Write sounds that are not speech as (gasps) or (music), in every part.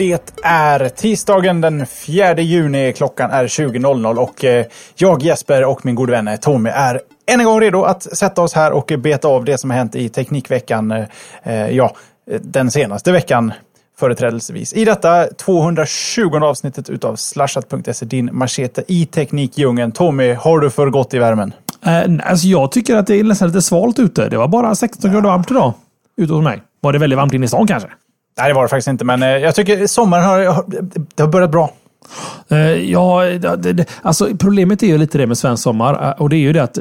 Det är tisdagen den 4 juni. Klockan är 20.00 och eh, jag Jesper och min gode vän eh, Tommy är än en gång redo att sätta oss här och beta av det som har hänt i Teknikveckan. Eh, ja, den senaste veckan företrädelsevis. I detta 220 avsnittet utav slashat.se, din machete i teknikdjungeln. Tommy, har du för gott i värmen? Eh, alltså jag tycker att det är nästan lite svalt ute. Det var bara 16 grader varmt idag ute hos mig. Var det väldigt varmt inne i stan kanske? Nej, det var det faktiskt inte, men eh, jag tycker sommaren har, det har börjat bra. Uh, ja, det, det, alltså problemet är ju lite det med svensk sommar. Uh, och det är ju det att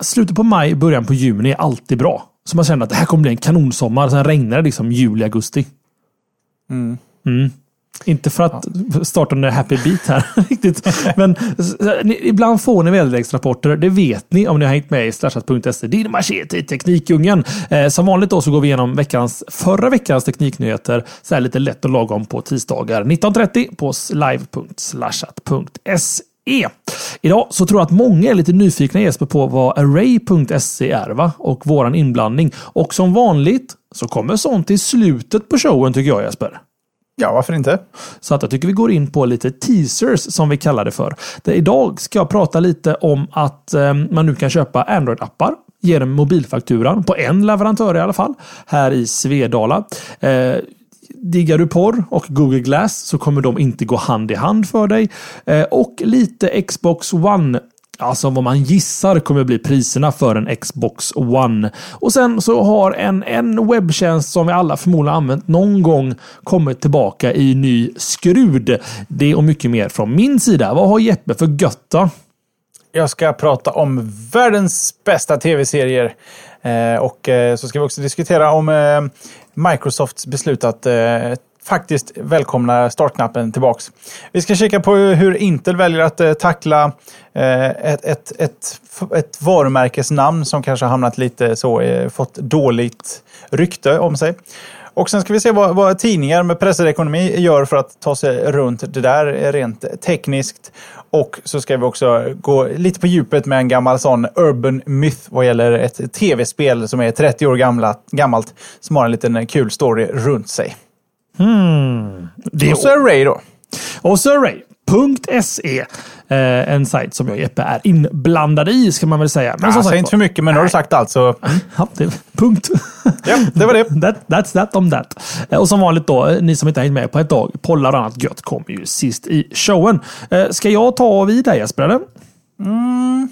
slutet på maj, början på juni är alltid bra. Så man känner att det här kommer bli en kanonsommar. Sen regnar det liksom juli, augusti. Mm. Mm. Inte för att ja. starta en happy beat här (laughs) riktigt. Men ibland får ni väderleksrapporter. Det vet ni om ni har hängt med i slashat.se. Din machete i Teknikdjungeln. Eh, som vanligt då så går vi igenom veckans, förra veckans tekniknyheter. Så här lite lätt och lagom på tisdagar 19.30 på live.slashat.se. Idag så tror jag att många är lite nyfikna Jesper på vad Array.se är va? och våran inblandning. Och som vanligt så kommer sånt i slutet på showen tycker jag Jesper. Ja, varför inte? Så att jag tycker vi går in på lite teasers som vi kallar det för. Det idag ska jag prata lite om att eh, man nu kan köpa Android-appar genom mobilfakturan på en leverantör i alla fall här i Svedala. Eh, diggar du porr och Google Glass så kommer de inte gå hand i hand för dig. Eh, och lite Xbox One Alltså vad man gissar kommer bli priserna för en Xbox One. Och sen så har en, en webbtjänst som vi alla förmodligen använt någon gång kommit tillbaka i ny skrud. Det och mycket mer från min sida. Vad har Jeppe för götta? Jag ska prata om världens bästa tv-serier. Eh, och eh, så ska vi också diskutera om eh, Microsofts beslut att eh, faktiskt välkomna startknappen tillbaks. Vi ska kika på hur Intel väljer att eh, tackla eh, ett, ett, ett, ett varumärkesnamn som kanske har hamnat lite så, eh, fått dåligt rykte om sig. Och sen ska vi se vad, vad tidningar med pressad ekonomi gör för att ta sig runt det där rent tekniskt. Och så ska vi också gå lite på djupet med en gammal sån urban myth vad gäller ett tv-spel som är 30 år gamla, gammalt, som har en liten kul story runt sig. Hmm. Det och så Array då. Och så Array.se. Eh, en sajt som jag och Jeppe är inblandade i, ska man väl säga. Men ja, säg inte för mycket, men nu har du sagt allt så... Ja, det, punkt. Ja, det var det. (laughs) that, that's that om that. Eh, och som vanligt då, eh, ni som inte hängt med på ett tag, pollar och annat gött kommer ju sist i showen. Eh, ska jag ta vid där Jesper, eller? Mm.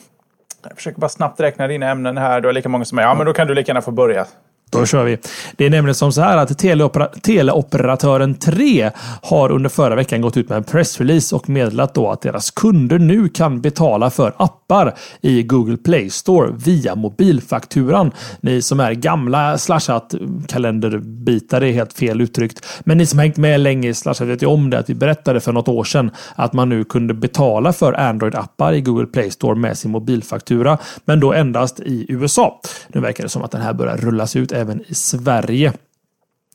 Jag försöker bara snabbt räkna dina ämnen här. Du har lika många som jag. Ja, men då kan du lika gärna få börja. Då kör vi. Det är nämligen som så här att teleopera teleoperatören 3 har under förra veckan gått ut med en pressrelease och meddelat då att deras kunder nu kan betala för appar i Google Play Store via mobilfakturan. Ni som är gamla slashat kalenderbitar är helt fel uttryckt. Men ni som hängt med länge i slashat vet ju om det att vi berättade för något år sedan att man nu kunde betala för Android-appar i Google Play Store med sin mobilfaktura. Men då endast i USA. Nu verkar det som att den här börjar rullas ut även i Sverige.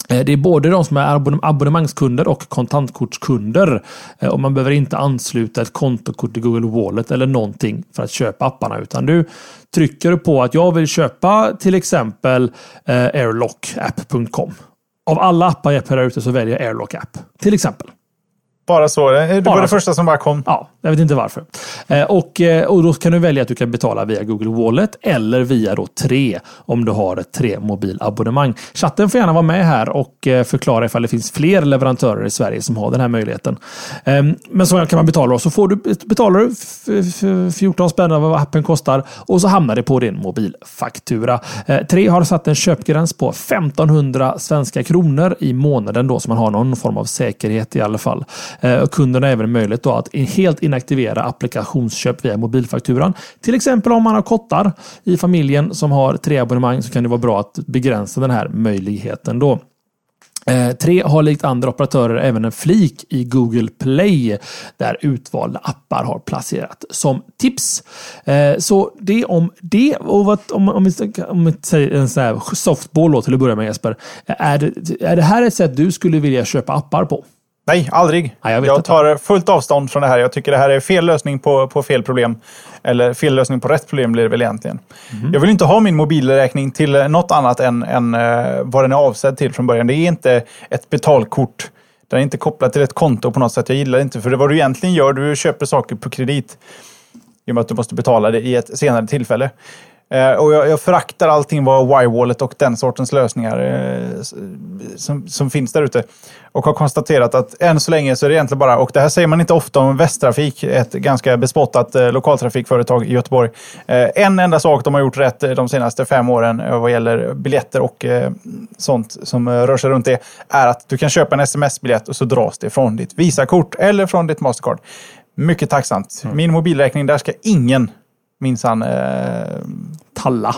Eh, det är både de som är abonnemangskunder och kontantkortskunder. Eh, och man behöver inte ansluta ett kontokort till Google Wallet eller någonting för att köpa apparna. Utan du trycker på att jag vill köpa till exempel eh, airlockapp.com. Av alla appar jag där ute så väljer jag Airlockapp. Till exempel. Bara så? Det var det första som bara kom? Ja, jag vet inte varför. Eh, och, eh, och då kan du välja att du kan betala via Google Wallet eller via då 3 om du har ett 3 mobilabonnemang. Chatten får gärna vara med här och eh, förklara ifall det finns fler leverantörer i Sverige som har den här möjligheten. Ehm, men så kan man betala och så får du, betalar du 14 spänn av vad appen kostar och så hamnar det på din mobilfaktura. 3 har satt en köpgräns på 1500 svenska kronor i månaden då så man har någon form av säkerhet i alla fall. Eh, och kunden har även möjlighet att helt inaktivera applikationsköp via mobilfakturan. Till exempel om man har kottar i familjen som har tre abonnemang så kan det vara bra att begränsa den här möjligheten då. Eh, tre har likt andra operatörer även en flik i Google Play där utvalda appar har placerat som tips. Eh, så det om det. Och vad, om, om, vi, om vi säger en sån här softball då, till att börja med Jesper. Är det, är det här ett sätt du skulle vilja köpa appar på? Nej, aldrig. Nej, jag jag inte. tar fullt avstånd från det här. Jag tycker det här är fel lösning på, på fel problem. Eller fel lösning på rätt problem blir det väl egentligen. Mhm. Jag vill inte ha min mobilräkning till något annat än, än eh, vad den är avsedd till från början. Det är inte ett betalkort. Den är inte kopplad till ett konto på något sätt. Jag gillar det inte. För det vad du egentligen gör, du köper saker på kredit. I och med att du måste betala det i ett senare tillfälle. Eh, och jag, jag föraktar allting vad Y-wallet och den sortens lösningar eh, som, som finns där ute. Och har konstaterat att än så länge så är det egentligen bara, och det här säger man inte ofta om Västtrafik, ett ganska bespottat eh, lokaltrafikföretag i Göteborg. En enda sak de har gjort rätt de senaste fem åren vad gäller biljetter och sånt som rör sig runt det, är att du kan köpa en sms-biljett och så dras det från ditt Visakort eller från ditt Mastercard. Mycket tacksamt. Min mobilräkning, där ska ingen minsann eh, Talla.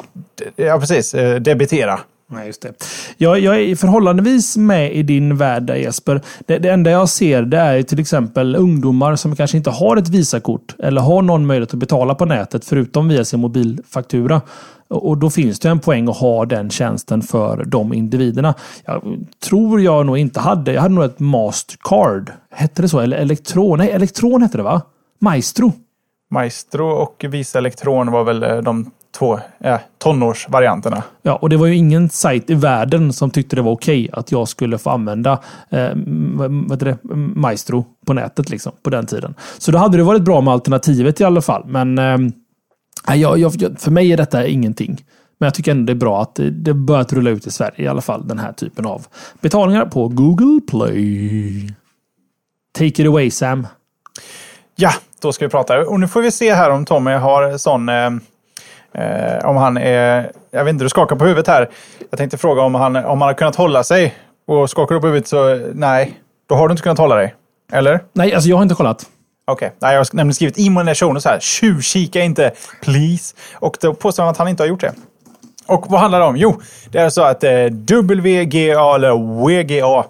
Ja, precis. Eh, Debitera. Nej, just det. Jag, jag är förhållandevis med i din värld där, Jesper. Det, det enda jag ser det är till exempel ungdomar som kanske inte har ett Visakort eller har någon möjlighet att betala på nätet förutom via sin mobilfaktura. Och och då finns det en poäng att ha den tjänsten för de individerna. Jag tror jag nog inte hade. Jag hade nog ett Mastercard. Hette det så? Eller Elektron? Nej, Elektron hette det va? Maestro. Maestro och Visa Elektron var väl eh, de två eh, tonårsvarianterna. Ja, och det var ju ingen sajt i världen som tyckte det var okej att jag skulle få använda eh, vad heter det? Maestro på nätet liksom, på den tiden. Så då hade det varit bra med alternativet i alla fall. Men eh, jag, jag, för mig är detta ingenting. Men jag tycker ändå det är bra att det, det börjat rulla ut i Sverige i alla fall. Den här typen av betalningar på Google Play. Take it away Sam. Ja, då ska vi prata. Och nu får vi se här om Tommy har sån... Eh, eh, om han är... Jag vet inte, du skakar på huvudet här. Jag tänkte fråga om han, om han har kunnat hålla sig. Och skakar du på huvudet så nej, då har du inte kunnat hålla dig. Eller? Nej, alltså jag har inte kollat. Okej, Nej, jag har nämligen skrivit i show så här. Tjuvkika inte, please. Och då påstår han att han inte har gjort det. Och vad handlar det om? Jo, det är så att eh, WGA, eller WGA,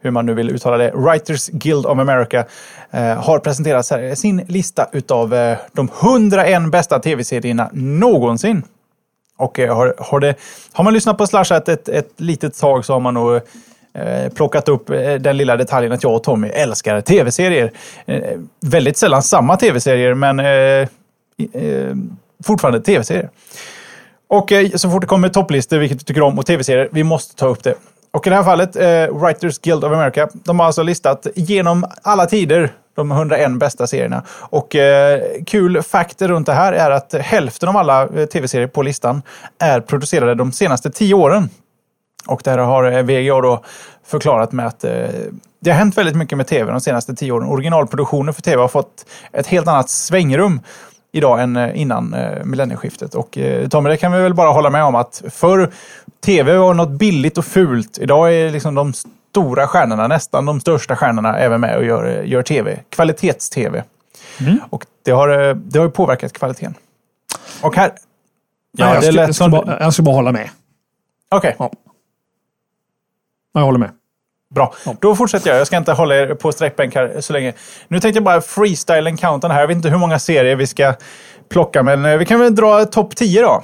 hur man nu vill uttala det, Writers Guild of America, Eh, har presenterat sin lista utav eh, de 101 bästa tv-serierna någonsin. Och eh, har, har, det, har man lyssnat på Slashat ett, ett litet tag så har man nog plockat upp den lilla detaljen att jag och Tommy älskar tv-serier. Väldigt sällan samma tv-serier, men fortfarande tv-serier. Och så fort det kommer topplistor, vilket du tycker om, och tv-serier, vi måste ta upp det. Och i det här fallet, eh, Writers Guild of America, de har alltså listat genom alla tider de 101 bästa serierna. Och eh, kul fakt runt det här är att hälften av alla eh, tv-serier på listan är producerade de senaste tio åren. Och det här har eh, VGA då förklarat med att eh, det har hänt väldigt mycket med tv de senaste tio åren. Originalproduktionen för tv har fått ett helt annat svängrum idag än eh, innan eh, millennieskiftet. Och eh, Tommy, det kan vi väl bara hålla med om att förr tv var något billigt och fult. Idag är liksom de stora stjärnorna, nästan de största stjärnorna, även med och gör, gör tv. Kvalitets-tv. Och det har, det har ju påverkat kvaliteten. Och här... Ja, jag, ska, jag, ska som- bara, jag ska bara hålla med. Okej. Ja. Ja, Jag håller med. Bra, då fortsätter jag. Jag ska inte hålla er på sträckbänk här så länge. Nu tänkte jag bara freestyle countern här. Jag vet inte hur många serier vi ska plocka, men eh, vi kan väl dra topp 10 då.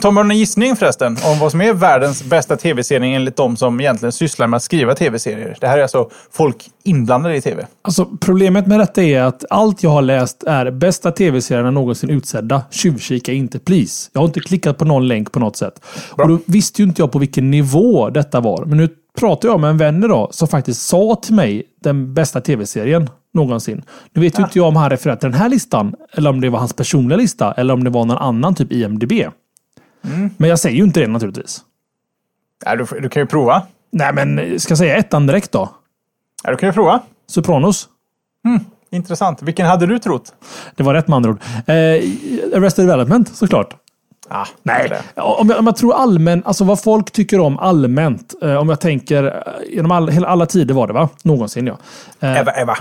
Tom, har du någon gissning förresten om vad som är världens bästa tv-serie enligt de som egentligen sysslar med att skriva tv-serier? Det här är alltså folk inblandade i tv. Alltså, problemet med detta är att allt jag har läst är bästa tv-serierna någonsin utsedda. Tjuvkika inte please. Jag har inte klickat på någon länk på något sätt. Bra. Och då visste ju inte jag på vilken nivå detta var. Men nu pratar jag med en vän idag som faktiskt sa till mig den bästa tv-serien någonsin. Nu vet ju inte jag om han refererar till den här listan eller om det var hans personliga lista eller om det var någon annan typ IMDB. Men jag säger ju inte det naturligtvis. Ja, du, du kan ju prova. Nej, men ska jag säga ettan direkt då? Ja, du kan ju prova. Sopranos. Intressant. Vilken hade du trott? Det var rätt med andra ord. Eh, Arrested Development såklart. Ah, Nej, om jag, om jag tror allmänt, alltså vad folk tycker om allmänt. Eh, om jag tänker, eh, genom all, hela, alla tider var det va? Någonsin ja. Eh, Eva, Eva.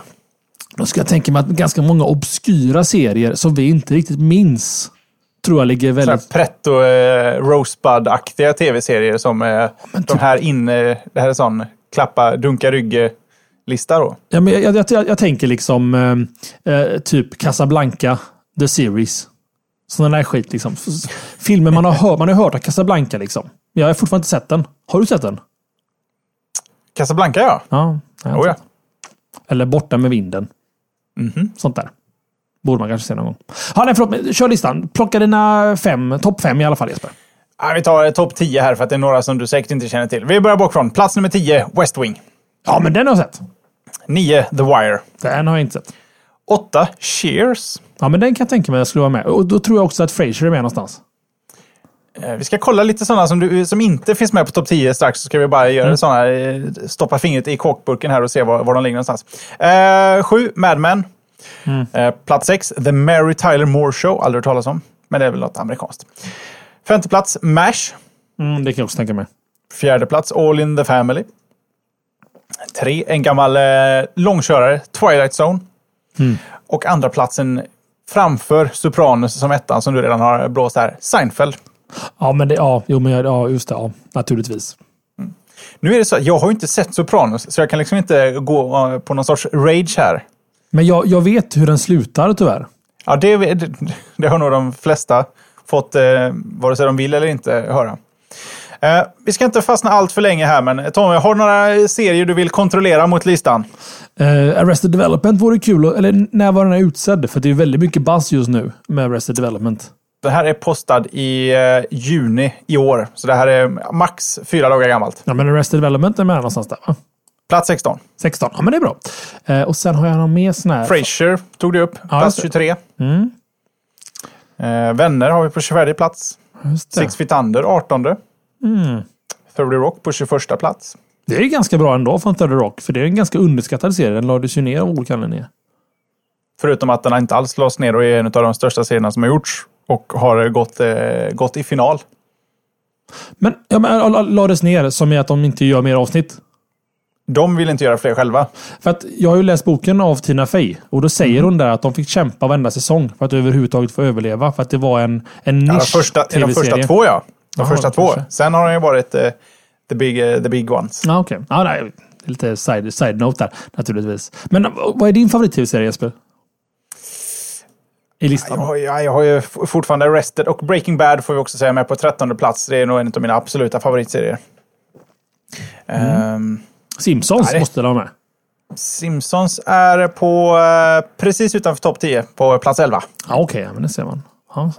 då ska jag tänka mig att ganska många obskyra serier som vi inte riktigt minns. Tror jag ligger väldigt... pretto eh, Rosebud-aktiga tv-serier som eh, de här inne... Det här är sån klappa, dunka rygg-lista då. Ja, men jag, jag, jag, jag tänker liksom eh, eh, typ Casablanca, The Series. Sådana där skit liksom. Filmer man har hört, man har hört av Casablanca liksom. Jag har fortfarande inte sett den. Har du sett den? Casablanca ja. Ja. Oh, ja. Eller Borta med vinden. Mhm. Sånt där. Borde man kanske se någon gång. Ja, nej, förlåt, kör listan. Plocka dina fem, topp fem i alla fall Jesper. Ja, vi tar topp 10 här för att det är några som du säkert inte känner till. Vi börjar bakifrån. Plats nummer 10, West Wing. Ja, men den har jag sett. 9, The Wire. Den har jag inte sett. 8, Cheers. Ja, men den kan jag tänka mig att skulle vara med. Och då tror jag också att Frasier är med någonstans. Eh, Vi ska kolla lite sådana som, du, som inte finns med på topp 10 strax. Så ska vi bara göra såna, eh, stoppa fingret i kåkburken här och se var, var de ligger någonstans. Eh, 7, Mad Men. Eh, plats 6, The Mary Tyler Moore Show. Aldrig hört talas om. Men det är väl något amerikanskt. Femte plats, MASH. Mm, det kan jag också tänka mig. Fjärde plats, All in the Family. Tre, en gammal eh, långkörare, Twilight Zone. Och andra platsen framför Sopranos som ettan, som du redan har blåst här, Seinfeld. Ja, men det, ja, jo, men ja, just det. Ja, naturligtvis. Nu är det så att jag har inte sett Sopranos, så jag kan liksom inte gå eh, på någon sorts rage här. Men jag, jag vet hur den slutar tyvärr. Ja, det, det, det har nog de flesta fått, eh, vare sig de vill eller inte, höra. Eh, vi ska inte fastna allt för länge här, men Tommy, har du några serier du vill kontrollera mot listan? Uh, Arrested Development vore kul. Eller när var den här utsedd? För det är väldigt mycket buzz just nu med Arrested Development. Den här är postad i eh, juni i år, så det här är max fyra dagar gammalt. Ja, men Arrested Development är med någonstans där va? Plats 16. 16. Ja, men det är bra. Eh, och sen har jag någon mer sån här... Frasier tog du upp, plats just det. 23. Mm, Eh, Vänner har vi på 24 plats. det. Six Feet Under 18. Mm. 30 Rock på 21 plats. Det är ganska bra ändå från Third Rock. För det är en ganska underskattad serie. Den lades ju ner av olika anledningar. Förutom att den inte alls lades ner och är en av de största serierna som har gjorts. Och har gått, eh, gått i final. Men, ja, men la- la- lades ner som i att de inte gör mer avsnitt. De vill inte göra fler själva. För att jag har ju läst boken av Tina Fey. Och då säger hon där att de fick kämpa varenda säsong för att överhuvudtaget få överleva. För att det var en, en Ja, de, nisch första, de första två ja. De Jaha, första två. första. Sen har de ju varit eh, the, big, eh, the big ones. Ja, okej. Ja, nej, det lite side, side note där naturligtvis. Men eh, vad är din favorit-tv-serie Jesper? I listan? Jag har, jag, jag har ju fortfarande Arrested och Breaking Bad får vi också säga med på 13 plats. Det är nog en av mina absoluta favoritserier. Ehm, Simpsons Nej, det- måste de ha med. Simpsons är på eh, precis utanför topp 10 på plats 11. Ja, okej. ja, men det ser man. Ja.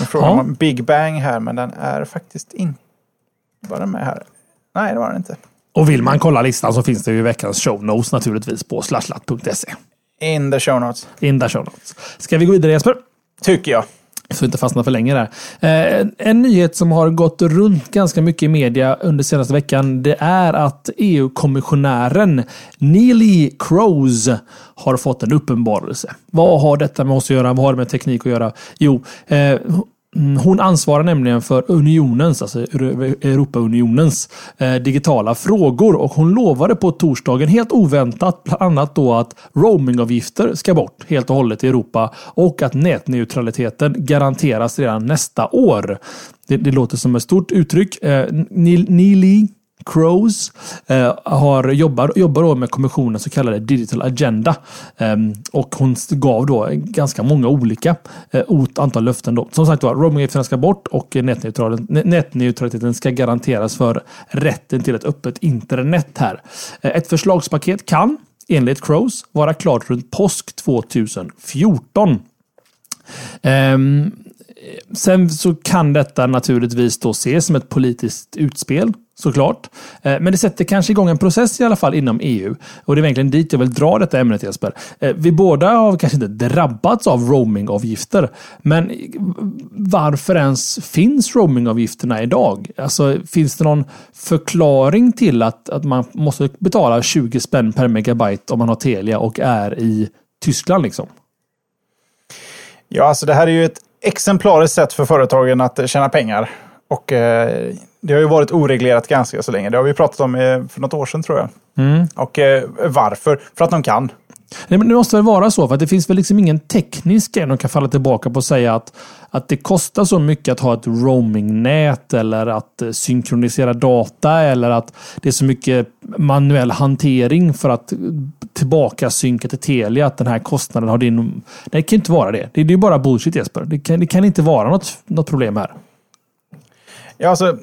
Nu frågar Ja. man Big Bang här, men den är faktiskt inte... Var den med här? Nej, det var den inte. Och vill man kolla listan så finns det ju veckans show notes naturligtvis på slashlat.se. In the show notes. In där show notes. Ska vi gå vidare Jesper? Tycker jag. Så vi inte fastnar för länge där. Eh, en- en nyhet som har gått runt ganska mycket i media under senaste veckan. Det är att EU-kommissionären Neelie Kroes har fått en uppenbarelse. Vad har detta med oss att göra? Vad har det med teknik att göra? Jo, eh, Mm, hon ansvarar nämligen för unionens, alltså Europaunionens eh, digitala frågor och hon lovade på torsdagen helt oväntat bland annat då att roamingavgifter ska bort helt och hållet i Europa och att nätneutraliteten garanteras redan nästa år. Det, det låter som ett stort uttryck. Eh, Neil- Neelie Crows eh, har jobbar, jobbar då med kommissionens så kallade Digital Agenda. Eh, och hon gav då ganska många olika eh, antal löften. Då. Som sagt var, roamingavgifterna ska bort och nätneutraliteten ska garanteras för rätten till ett öppet internet här. Eh, ett förslagspaket kan enligt Crows vara klart runt påsk 2014. Ehm, eh, sen så kan detta naturligtvis då ses som ett politiskt utspel såklart. Eh, men det sätter kanske igång en process i alla fall inom EU. Och det är egentligen dit jag vill dra detta ämnet Jesper. Eh, vi båda har kanske inte drabbats av roamingavgifter. Men varför ens finns roamingavgifterna idag? Alltså, finns det någon förklaring till att, att man måste betala 20 spänn per megabyte om man har Telia och är i Tyskland liksom? Ja, alltså det här är ju ett exemplariskt sätt för företagen att tjäna pengar. Och eh, det har ju varit oreglerat ganska så länge. Det har vi pratat om eh, för något år sedan tror jag. Mm. Och eh, varför? För att de kan. Nej, men det måste väl vara så, för att det finns väl liksom ingen teknisk grej de kan falla tillbaka på och säga att, att det kostar så mycket att ha ett roamingnät eller att synkronisera data eller att det är så mycket manuell hantering för att tillbaka synka till Telia att den här kostnaden har din... Nej, det kan inte vara det. Det är ju bara bullshit Jesper. Det kan, det kan inte vara något, något problem här. Ja, alltså,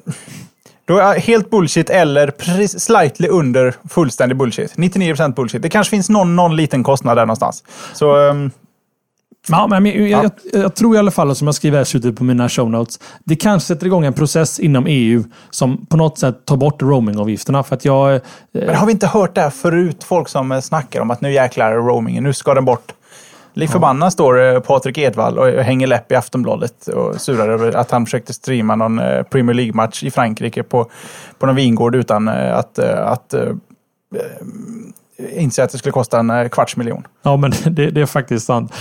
då är helt bullshit eller slightly under fullständig bullshit. 99% bullshit. Det kanske finns någon, någon liten kostnad där någonstans. Så... Um, Ja, men jag, jag, jag, jag, tror i alla fall, som jag skriver här i slutet på mina show notes, det kanske sätter igång en process inom EU som på något sätt tar bort roamingavgifterna. För att jag, eh, men har vi inte hört det här förut? Folk som snackar om att nu jäklar roamingen, nu ska den bort. Lik förbannat står eh, Patrik Edvall och hänger läpp i Aftonbladet och surar över att han försökte streama någon eh, Premier League-match i Frankrike på, på någon vingård utan eh, att, att inse att det skulle kosta en kvarts miljon. Ja, men (laughs) det, det är faktiskt sant.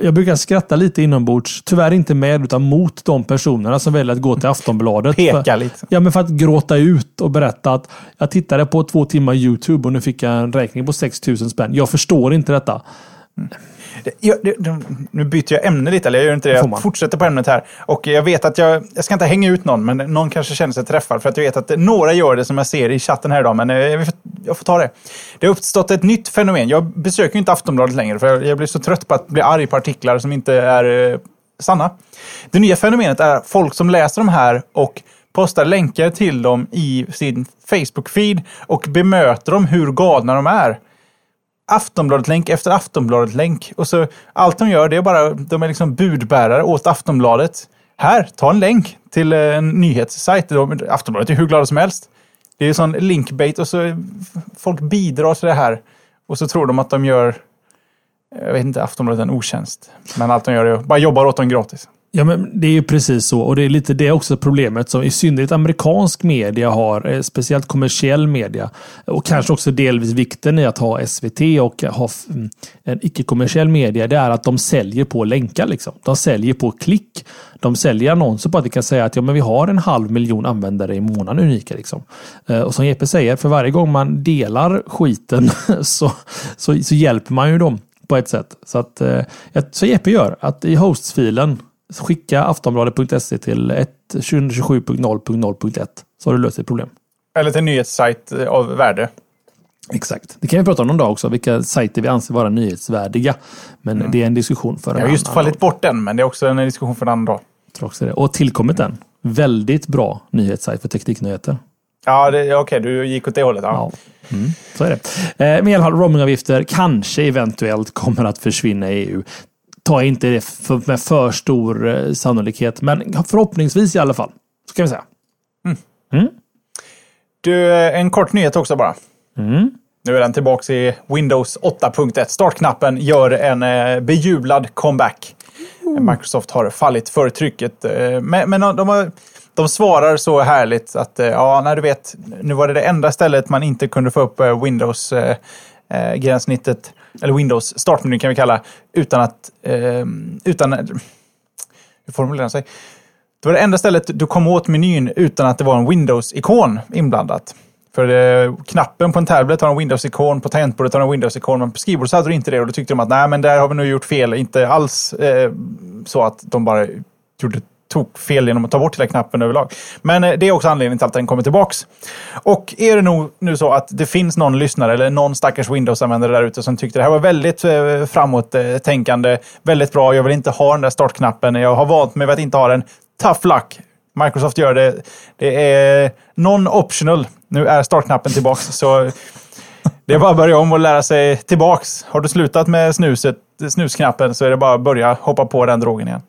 Jag brukar skratta lite inombords, tyvärr inte med, utan mot de personerna som väljer att gå till Aftonbladet. (laughs) Peka för, lite. Ja, men för att gråta ut och berätta att jag tittade på två timmar YouTube och nu fick jag en räkning på 6 000 spänn. Jag förstår inte detta. Mm. Jag, det, nu byter jag ämne lite, eller jag gör inte det. Jag fortsätter på ämnet här. Och jag vet att jag, jag ska inte hänga ut någon, men någon kanske känner sig träffad. För att jag vet att några gör det som jag ser i chatten här idag, men eh, jag, jag får ta det. Det har uppstått ett nytt fenomen. Jag besöker inte Aftonbladet längre, för jag blir så trött på att bli arg på artiklar som inte är eh, sanna. Det nya fenomenet är folk som läser de här och postar länkar till dem i sin Facebook-feed och bemöter dem hur galna de är. Aftonbladet-länk efter Aftonbladet-länk. Och så allt de gör, det är bara, de är liksom budbärare åt Aftonbladet. Här, ta en länk till eh, en nyhetssajt. Aftonbladet är hur glada som helst. Det är ju sån linkbait och så folk bidrar till det här. Och så tror de att de gör, jag vet inte, Aftonbladet en otjänst. Men allt de gör är bara jobbar åt dem gratis. Ja, men det är ju precis så. Och det är lite det också problemet som i synnerhet amerikansk media har. Eh, speciellt kommersiell media. Och kanske också delvis vikten i att ha SVT och ha mm, en icke-kommersiell media. Det är att de säljer på länkar. Liksom. De säljer på klick. De säljer annonser på att vi kan säga att ja, men vi har en halv miljon användare i månaden unika. Liksom. Eh, och som Jeppe säger, för varje gång man delar skiten (laughs) så, så, så hjälper man ju dem på ett sätt. Så, att, eh, så Jeppe gör att i hostfilen Skicka aftonbladet.se till 2027.0.0.1 så har du löst ditt problem. Eller till en nyhetssajt av värde. Exakt. Det kan vi prata om någon dag också, vilka sajter vi anser vara nyhetsvärdiga. Men mm. det är en diskussion för en Jag har just fallit dag. bort den, men det är också en diskussion för en annan dag. också det. Och tillkommit den. Väldigt bra nyhetssajt för tekniknyheter. Ja, okej, okay, du gick åt det hållet. Ja. ja. Mm, så är det. Eh, med alla fall roamingavgifter kanske eventuellt kommer att försvinna i EU tar jag inte det för, med för stor eh, sannolikhet. Men förhoppningsvis i alla fall. Så kan vi säga. Mm. Mm. Du, eh, en kort nyhet också bara. Mm. Nu är den tillbaka i Windows 8.1. Startknappen gör en eh, bejublad comeback. Microsoft har fallit för trycket. Men, men de, har, de svarar så härligt att ja, när du vet, nu var det det enda stället man inte kunde få upp Windows-gränssnittet eller Windows startmeny kan vi kalla, utan att... Eh, utan, hur formulerar man sig? Det var det enda stället du kom åt menyn utan att det var en Windows-ikon inblandat. För eh, knappen på en tablet har en Windows-ikon, på tangentbordet har en Windows-ikon, men på skrivbordet hade du inte det och då tyckte de att nej, men där har vi nog gjort fel. Inte alls eh, så att de bara gjorde tokfel genom att ta bort hela knappen överlag. Men eh, det är också anledningen till att den kommer tillbaks. Och är det nog nu så att det finns någon lyssnare eller någon stackars Windows-användare där ute som tyckte det här var väldigt eh, framåttänkande, väldigt bra, jag vill inte ha den där startknappen, jag har valt mig vid att inte ha den. Tough luck! Microsoft gör det. Det är non-optional. Nu är startknappen tillbaks. så det är bara att börja om och lära sig tillbaks. Har du slutat med snuset, snusknappen så är det bara att börja hoppa på den drogen igen.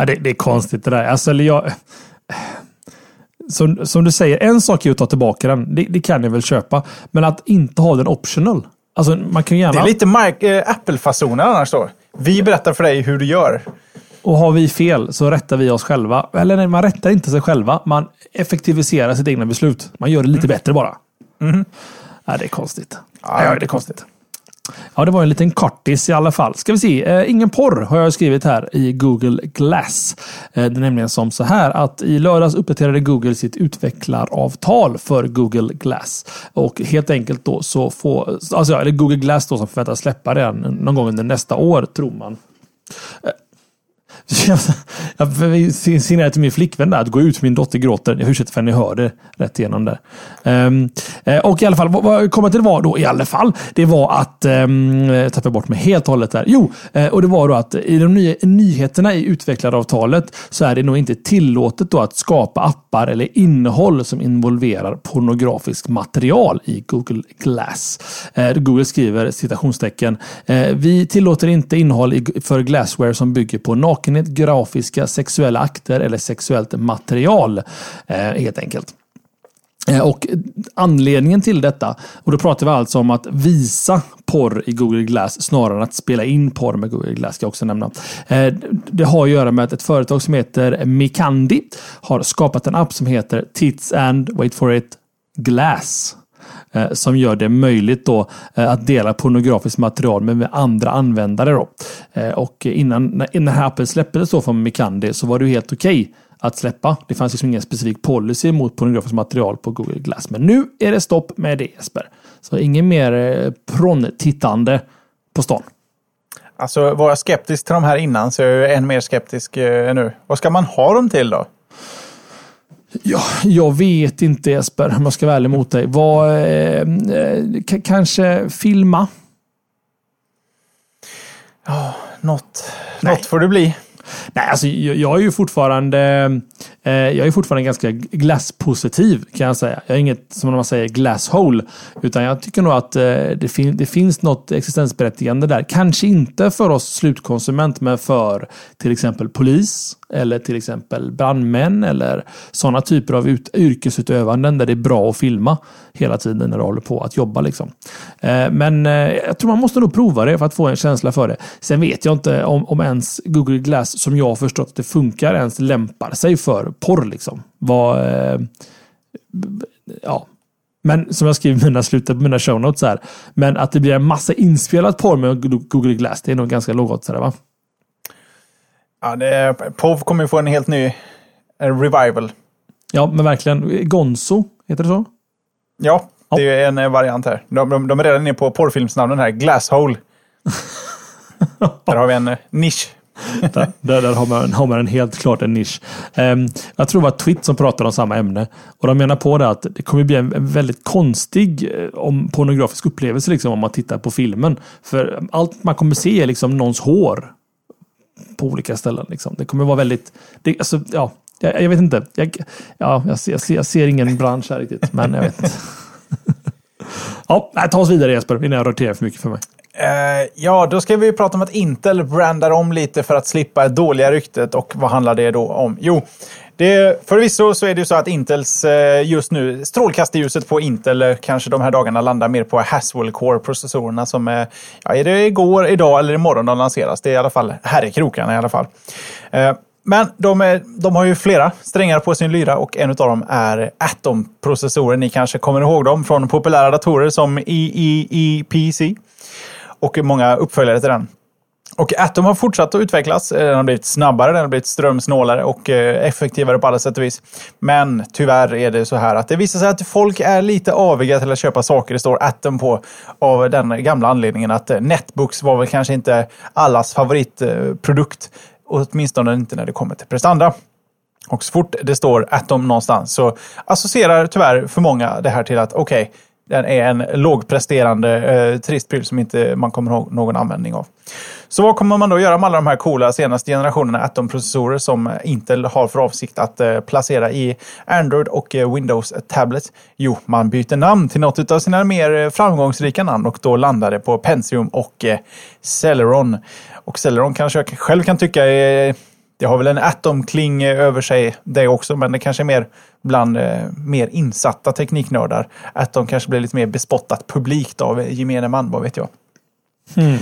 Ja, det, det, är konstigt det där. Alltså, jag, som, som du säger, en sak är att ta tillbaka den. Det, det kan jag väl köpa. Men att inte ha den optional. Alltså, man kan gärna... Det är lite äh, Apple-fasoner annars då. Vi berättar för dig hur du gör. Och har vi fel så rättar vi oss själva. Eller nej, man rättar inte sig själva. Man effektiviserar sitt egna beslut. Man gör det lite mm. bättre bara. Mm. Ja, det är konstigt. Ja, det är konstigt. Ja, det var en liten kortis i alla fall. Ska vi se. Eh, ingen porr har jag skrivit här i Google Glass. Eh, det är nämligen som så här att i lördags uppdaterade Google sitt utvecklaravtal för Google Glass. Och helt enkelt då så får, alltså, eller Google Glass då som förväntas släppa den någon gång under nästa år tror man. Eh, (laughs) jag signalerade till min flickvän där att gå ut, min dotter gråter. Jag ursäktar för att ni hör det rätt igenom där. Um, och i alla fall, vad jag kommer till var då i alla fall, det var att, um, jag tappade bort mig helt och hållet där. Jo, eh, och det var då att i de nya nyheterna i utvecklaravtalet så är det nog inte tillåtet då att skapa appar eller innehåll som involverar pornografiskt material i Google Glass. Uh, Google skriver citationstecken. Uh, vi tillåter inte innehåll för Glassware som bygger på nakenhet enligt grafiska sexuella akter eller sexuellt material. Eh, helt enkelt. Eh, och anledningen till detta, och då pratar vi alltså om att visa porr i Google Glass snarare än att spela in porr med Google Glass, ska jag också nämna. Eh, det har att göra med att ett företag som heter Mikandi har skapat en app som heter Tits and, wait for it, Glass. Eh, som gör det möjligt då eh, att dela pornografiskt material med andra användare. Då. Eh, och innan, den här appen släpptes då från Mikandi så var det helt okej okay att släppa. Det fanns liksom ingen specifik policy mot pornografiskt material på Google Glass. Men nu är det stopp med det Jesper. Så ingen mer pron-tittande på stan. Alltså var jag skeptisk till de här innan så är jag än mer skeptisk nu. Vad ska man ha dem till då? Ja, jag vet inte Jesper, om jag ska vara ärlig mot dig. Vad, eh, eh kanske filma? Ja, något, något får det bli. Nej, alltså jag, jag är ju fortfarande eh, jag är fortfarande ganska glasspositiv kan jag säga. Jag är inget, som man säger, glasshole. Utan jag tycker nog att eh, det, fin det finns något existensberättigande där. Kanske inte för oss slutkonsument, men för till exempel polis eller till exempel brandmän eller sådana typer av ut, yrkesutövanden där det är bra att filma hela tiden när du håller på att jobba. Liksom. Eh, men eh, jag tror man måste nog prova det för att få en känsla för det. Sen vet jag inte om, om ens Google Glass, som jag har förstått att det funkar, ens lämpar sig för porr. Liksom. Vad, eh, ja, men som jag skriver i mina slutet på mina show notes här. Men att det blir en massa inspelat porr med Google Glass, det är nog ganska lågt sådär va? Ja, det, POV kommer få en helt ny revival. Ja, men verkligen. Gonzo, heter det så? Ja, det är en eh, variant här. De, de, de är redan inne på porrfilmsnamnen här. Glasshole. (laughs) där har vi en eh, nisch. där, där, har, man, har man en helt klart en nisch. Um, jag tror det var Twitt som pratade om samma ämne. Och de menar på det att det kommer bli en, en väldigt konstig eh, om pornografisk upplevelse liksom, om man tittar på filmen. För allt man kommer se är liksom någons hår på olika ställen. Liksom. Det kommer vara väldigt... Det, alltså, ja, jag, jag, vet inte. Jag, ja, jag, ser, jag, ser, jag ser ingen bransch här riktigt, men jag vet inte. (laughs) ja, ta oss vidare Jesper, innan jag roterar för mycket för mig. Uh, ja, då ska vi prata om att Intel brandar om lite för att slippa dåliga ryktet. Och vad handlar det då om? Jo, det, förvisso så är det ju så att Intels eh, just nu, strålkastarljuset på Intel eh, kanske de här dagarna landar mer på Haswell Core-processorerna som är, ja, är det igår, idag eller imorgon de lanseras. Det är i alla fall här i krokarna i alla fall. Men de, är, de har ju flera strängar på sin lyra och en av dem är Atom-processorer. Ni kanske kommer ihåg dem från populära datorer som EEEPC och många uppföljare till den. Och Atom har fortsatt att utvecklas. Eh, den har blivit snabbare, den har blivit strömsnålare och eh, effektivare på alla sätt och vis. Men tyvärr är det så här att det visar sig att folk är lite aviga till att köpa saker det står Atom på av den gamla anledningen att eh, Netbooks var väl kanske inte allas favoritprodukt. Åtminstone inte när det kommer till prestanda. Och så fort det står Atom någonstans så associerar tyvärr för många det här till att okej, okay, den är en lågpresterande eh, trist pryl som inte man kommer ihåg någon användning av. Så vad kommer man då göra med alla de här coola senaste generationerna Atom-processorer som Intel har för avsikt att eh, placera i Android och eh, Windows Tablet? Jo, man byter namn till något av sina mer eh, framgångsrika namn och då landar det på Pentium och eh, Celeron. Och Celeron kanske jag själv kan tycka är det har väl en Atom-kling eh, över sig det också, men det kanske är mer bland eh, mer insatta tekniknördar. Atom kanske blir lite mer bespottat publikt av gemene man, vad vet jag. Mm.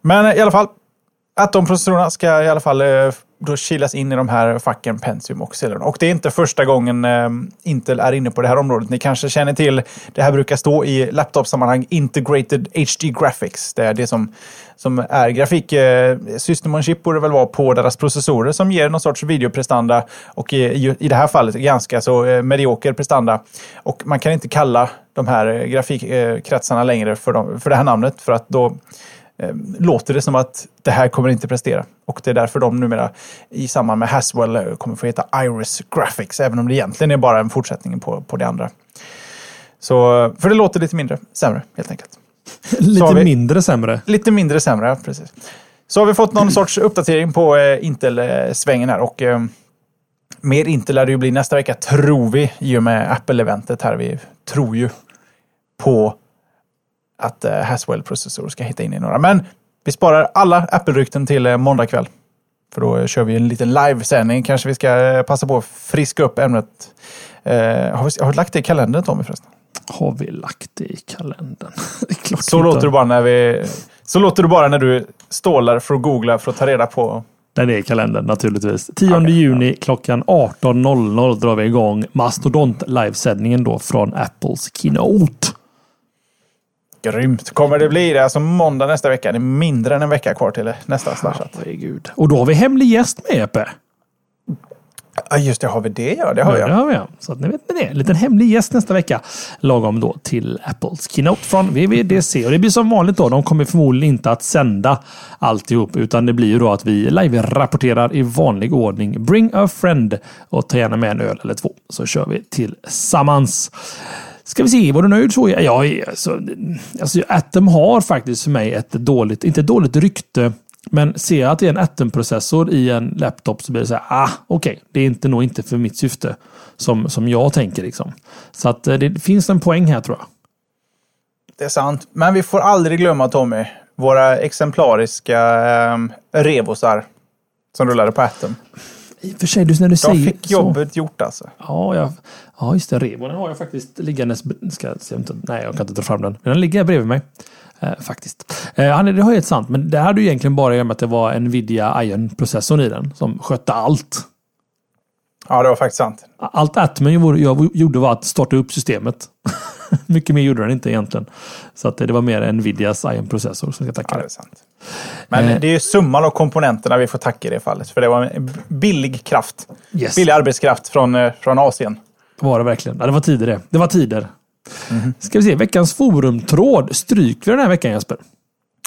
Men i alla fall, att de processorerna ska i alla fall eh, då kilas in i de här facken Pentium och Celeron. Och det är inte första gången eh, Intel är inne på det här området. Ni kanske känner till, det här brukar stå i laptopsammanhang, Integrated HD Graphics. Det är det som, som är grafik, eh, system on chip borde väl vara på deras processorer som ger någon sorts videoprestanda och i, i det här fallet ganska så medioker prestanda. Och man kan inte kalla de här grafikkretsarna längre för, de, för det här namnet för att då låter det som att det här kommer inte prestera. Och det är därför de numera i samband med Haswell eh, kommer få heta Iris Graphics, även om det egentligen är bara en fortsättning på, på det andra. Så, för det låter lite mindre sämre, helt enkelt. (laughs) Lite vi- mindre sämre. Lite mindre sämre, precis. Så har vi fått någon (clears throat) sorts uppdatering på eh, Intel-svängen här och eh, mer Intel lär det ju bli nästa vecka, tror vi, i och med Apple-eventet här. Vi tror ju på att eh, Haswell-processorer ska hitta in i några. Men vi sparar alla Apple-rykten till eh, måndag kväll. För då eh, kör vi en liten livesändning. Kanske vi ska passa på att friska upp ämnet. Eh, har, vi, har du lagt det i kalendern Tommy förresten? Har vi lagt det i kalendern? (laughs) Det Så låter, det bara när vi, så låter det bara när du stålar för att googla för att ta reda på. Den är i kalendern naturligtvis. 10 Okej, juni klockan 18.00 drar vi igång Mastodont livesändningen då från Apples Keynote. Grymt. Kommer det bli det? Alltså måndag nästa vecka. Det är mindre än en vecka kvar till nästa slashat. Herregud. Och då har vi hemlig gäst med Epe. Ja, just det. Har vi det? Ja, det har Ja, jag. det har vi. ja. Så att ni vet med det. En liten hemlig gäst nästa vecka. Lagom då till Apples Keynote från WWDC. Och det blir som vanligt då. De kommer förmodligen inte att sända alltihop. Utan det blir ju då att vi live-rapporterar i vanlig ordning. Bring a friend. Och ta gärna med en öl eller två. Så kör vi tillsammans. Ska vi se, var du nöjd så? Ja, alltså, alltså Atom har faktiskt för mig ett dåligt, inte ett dåligt rykte, men ser jag att det är en Atom-processor i en laptop så blir det så här, ah, okej, det är inte, nog inte för mitt syfte som, som jag tänker liksom. Så att eh, det finns en poäng här tror jag. Det är sant. Men vi får aldrig glömma Tommy. Våra exemplariska eh, revosar som rullade på Atom. I och för sig, när du säger fick jobbet gjort alltså. Ja, jag, ja, just det. Revon den har jag faktiskt liggandes... Ska, jag se om inte, nej, jag kan inte dra fram den. Men den ligger här bredvid mig. Eh, faktiskt. Eh, han det har helt sant, men det hade ju egentligen bara att göra med att det var Nvidia Ion-processorn i den som skötte allt. Ja, det var faktiskt sant. Allt jag gjorde var att starta upp systemet. (laughs) (laughs) Mycket mer gjorde den inte egentligen. Så att det var mer Nvidias Ion-processor som ska tacka Ja, det. är sant. Men Eh. det är ju summan av komponenterna vi får tacka i det fallet. För det var en billig kraft. Yes. Billig arbetskraft från, eh, från Asien. Var det verkligen. Ja, det var tider det. Det var tider. Ska vi se, veckans forumtråd stryker vi den här veckan Jesper.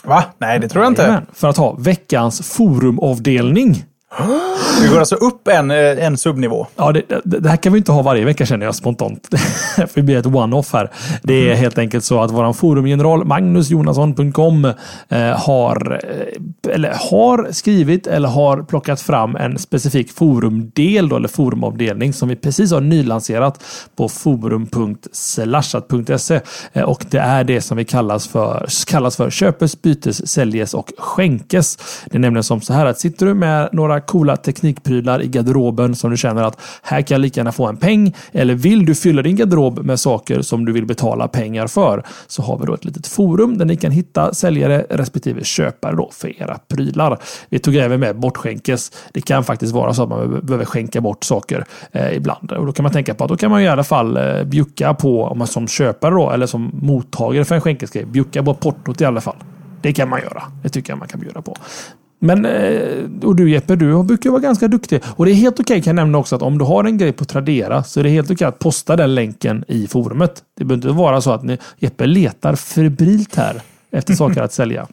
Va? Nej, det tror jag inte. Jajamän, För att ha veckans forumavdelning. (gasps) Vi går alltså upp en, eh, en subnivå. Ja, det, det, det här kan vi inte ha varje vecka känner jag spontant. (laughs) Det blir ett one-off här. Det är helt enkelt så att våran forumgeneral magnusjonasson.com eh, har, eh, eller har skrivit eller har plockat fram en specifik forumdel då, eller forumavdelning som vi precis har nylanserat på forum.slashat.se. Och det är det som vi kallas för, kallas för köpes, bytes, säljes och skänkes. Det är nämligen som så här att sitter du med några coola teknikprylar i garderoben som du känner att här kan jag lika gärna få en peng. Eller vill du fylla din garderob med saker som du vill betala pengar för så har vi då ett litet forum där ni kan hitta säljare respektive köpare då för era prylar. Vi tog även med bortskänkes. Det kan faktiskt vara så att man behöver skänka bort saker eh, ibland och då kan man tänka på att då kan man i alla fall eh, bjucka på om man som köpare då eller som mottagare för en skänkesgrej bjucka på portot i alla fall. Det kan man göra. Det tycker jag man kan bjuda på. Men, eh, och du Jeppe, du brukar vara ganska duktig. Och det är helt okej kan jag nämna också att om du har en grej på Tradera så är det helt okej att posta den länken i forumet. Det behöver inte vara så att ni, Jeppe letar febrilt här efter saker att sälja.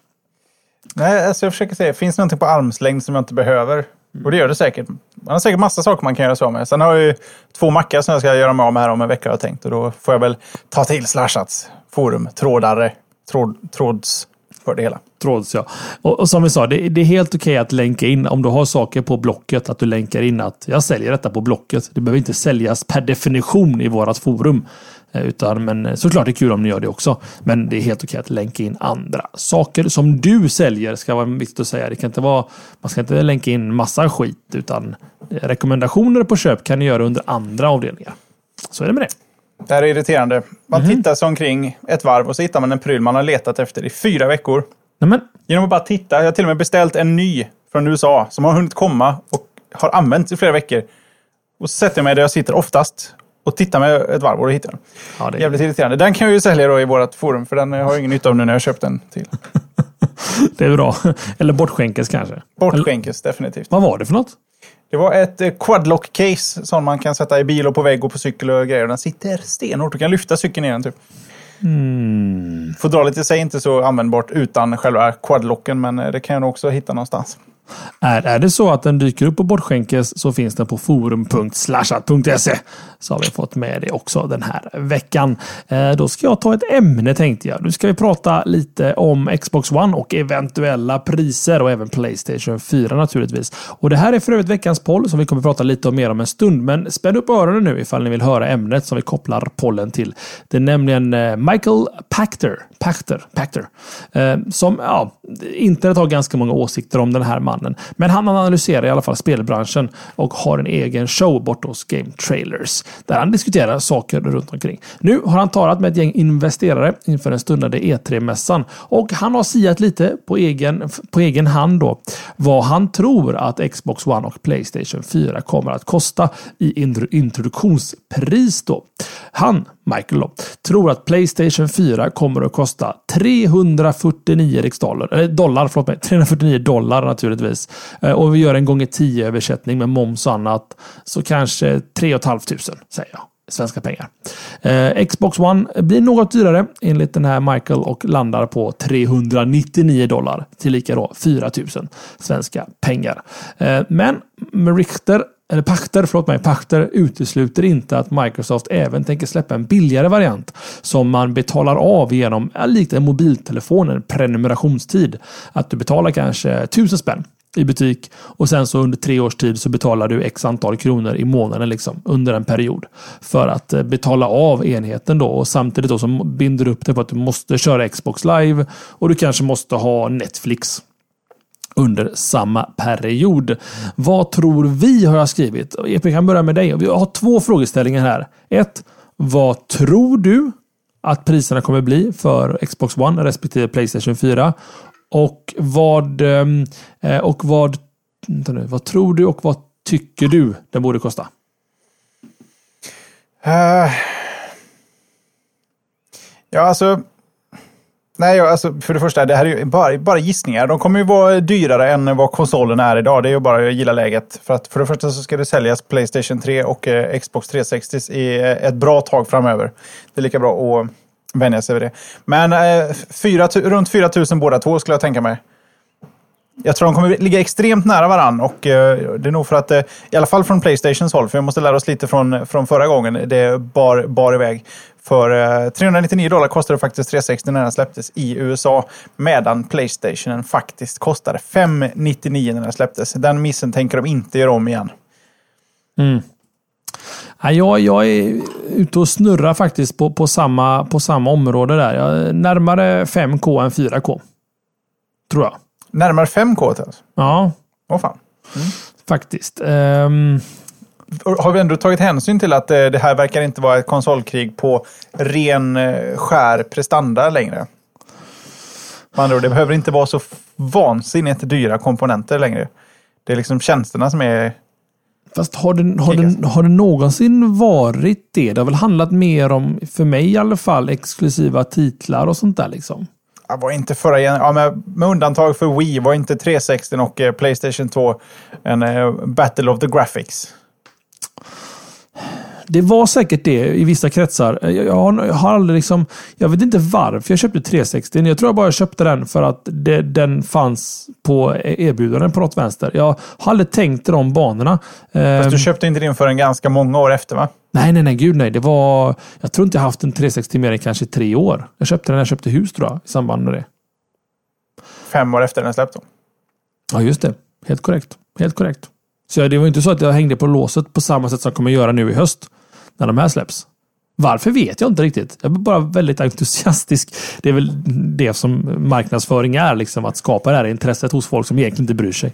(laughs) Nej, alltså jag försöker säga, finns det någonting på armslängd som jag inte behöver? Och det gör det säkert. Man har säkert massa saker man kan göra så med. Sen har jag ju två mackar som jag ska göra mig av med här om en vecka har jag tänkt. Och då får jag väl ta till Slashats forum, trådare, tråd, tråds för det hela. Tråds ja. Och, och som vi sa, det, det är helt okej att länka in om du har saker på Blocket. Att du länkar in att jag säljer detta på Blocket. Det behöver inte säljas per definition i vårat forum. Eh, utan, men eh, såklart det är kul om ni gör det också. Men det är helt okej att länka in andra saker som du säljer. Ska vara viktigt att säga. Det kan inte vara, man ska inte länka in massa skit. Utan eh, rekommendationer på köp kan ni göra under andra avdelningar. Så är det med det. Det här är irriterande. Man Mhm. tittar sig omkring ett varv och så hittar man en pryl man har letat efter i fyra veckor. Nej, men, Genom att bara titta. Jag har till och med beställt en ny från USA som har hunnit komma och har använt i flera veckor. Och så sätter jag mig där jag sitter oftast och tittar mig ett varv och hittar den. Ja, det, Jävligt irriterande. Den kan jag ju sälja då i vårt forum för den har jag ingen nytta av nu när jag köpt den till. (laughs) det är bra. Eller bortskänkes kanske. Eller, Bortskänkes definitivt. vad var det för något? Det var ett eh, quadlock-case som man kan sätta i bil och på vägg och på cykel och grejer. Den sitter stenhårt. Du kan lyfta cykeln i den typ. Mm. Fodralet i sig är inte så användbart utan själva quadlocken men eh, det kan jag nog också hitta någonstans. Är, är det så att den dyker upp på bortskänkes så finns den på forum.slashat.se. Så har vi fått med det också den här veckan. Eh, då ska jag ta ett ämne tänkte jag. Nu ska vi prata lite om Xbox One och eventuella priser och även Playstation 4 naturligtvis. Och det här är för övrigt veckans poll som vi kommer prata lite mer om en stund. Men spänn upp öronen nu ifall ni vill höra ämnet som vi kopplar pollen till. Det är nämligen eh, Michael Pachter, Pachter, Pachter eh, som ja, internet har ganska många åsikter om den här mannen. Men han analyserar i alla fall spelbranschen och har en egen show bort hos Game Trailers där han diskuterar saker runt omkring. Nu har han talat med ett gäng investerare inför den stundande E3-mässan och han har siat lite på egen, på egen hand då vad han tror att Xbox One och Playstation 4 kommer att kosta i introduktionspris då. Han, Michael då, tror att Playstation 4 kommer att kosta 349 riksdaler, eller dollar, förlåt mig, 349 dollar naturligtvis exempelvis. Eh, och vi gör en gånger 10 översättning med moms och annat, så kanske 3 500 säger jag svenska pengar. Eh, Xbox One blir något dyrare enligt den här Michael och landar på 399 dollar Tillika då 4000 svenska pengar. Eh, men Richter eller Pachter, förlåt mig, Pachter utesluter inte att Microsoft även tänker släppa en billigare variant som man betalar av genom, likt en mobiltelefon, en prenumerationstid. Att du betalar kanske tusen spänn i butik och sen så under tre års tid så betalar du x antal kronor i månaden liksom under en period för att eh, betala av enheten då och samtidigt då så binder du upp det på att du måste köra Xbox live och du kanske måste ha Netflix under samma period. Vad tror vi har jag skrivit? EP kan börja med dig. Vi har två frågeställningar här. Ett, vad tror du att priserna kommer bli för Xbox One respektive Playstation 4? Och vad, ehm, eh, och vad, nu, vad tror du och vad tycker du den borde kosta? Uh, ja, alltså. Nej, alltså för det första, det här är ju bara, bara gissningar. De kommer ju vara dyrare än vad konsolen är idag. Det är ju bara att gilla läget. För att för det första så ska det säljas Playstation 3 och eh, Xbox 360 i eh, ett bra tag framöver. Det är lika bra att vänja sig vid det. Men eh, fyra, runt 4 000 båda två skulle jag tänka mig. Jag tror de kommer ligga extremt nära varann och eh, det är nog för att, eh, i alla fall från Playstations håll, för vi måste lära oss lite från, från förra gången, det bar, bar iväg. För eh, 399 dollar kostade faktiskt 360 när den släpptes i USA, medan Playstationen faktiskt kostade 599 när den släpptes. Den missen tänker de inte göra om igen. Mm. Jag, jag är ute och snurrar faktiskt på, på, samma, på samma område där. Jag närmare 5K än 4K. Tror jag. Närmare 5K alltså? Ja. Åh fan. Mm. Faktiskt. Um... Har vi ändå tagit hänsyn till att eh, det här verkar inte vara ett konsolkrig på ren eh, skär prestanda längre? Med andra ord, det behöver inte vara så vansinnigt dyra komponenter längre. Det är liksom tjänsterna som är Fast har det, har, det, har det någonsin varit det? Det har väl handlat mer om, för mig i alla fall, exklusiva titlar och sånt där liksom. Jag var inte förra ja, med, med undantag för Wii var inte 360 och eh, Playstation 2 en eh, Battle of the Graphics. Det var säkert det i vissa kretsar. Jag har, jag har aldrig liksom... Jag vet inte varför jag köpte 360. Jag tror jag bara köpte den för att det, den fanns på erbjudanden på något vänster. Jag har aldrig tänkt i de banorna. Fast du ehm. köpte inte din förrän ganska många år efter va? Nej, nej, nej, gud nej. Det var... Jag tror inte jag haft en 360 mer än kanske tre år. Jag köpte den när jag köpte hus tror jag, i samband med det. Fem år efter den släppte? Ja, just det. Helt korrekt. Helt korrekt. Så det var inte så att jag hängde på låset på samma sätt som jag kommer göra nu i höst när de här släpps. Varför vet jag inte riktigt. Jag är bara väldigt entusiastisk. Det är väl det som marknadsföring är, liksom att skapa det här intresset hos folk som egentligen inte bryr sig.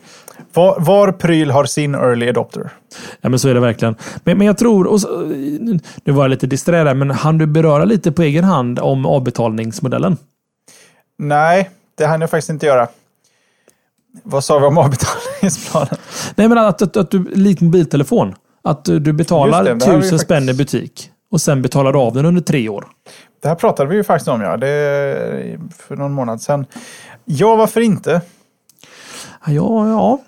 Var, var pryl har sin early adopter? Ja, men så är det verkligen. Men, men jag tror, och så, nu var jag lite disträ men hann du beröra lite på egen hand om avbetalningsmodellen? Nej, det hann jag faktiskt inte göra. Vad sa vi om avbetalningsplanen? Nej, men att, att, att du, likt mobiltelefon. Att du betalar det, det tusen spänn i faktiskt- butik. Och sen betalar du av den under tre år. Det här pratade vi ju faktiskt om ja, det för någon månad sedan. Ja, varför inte? Ja, ja.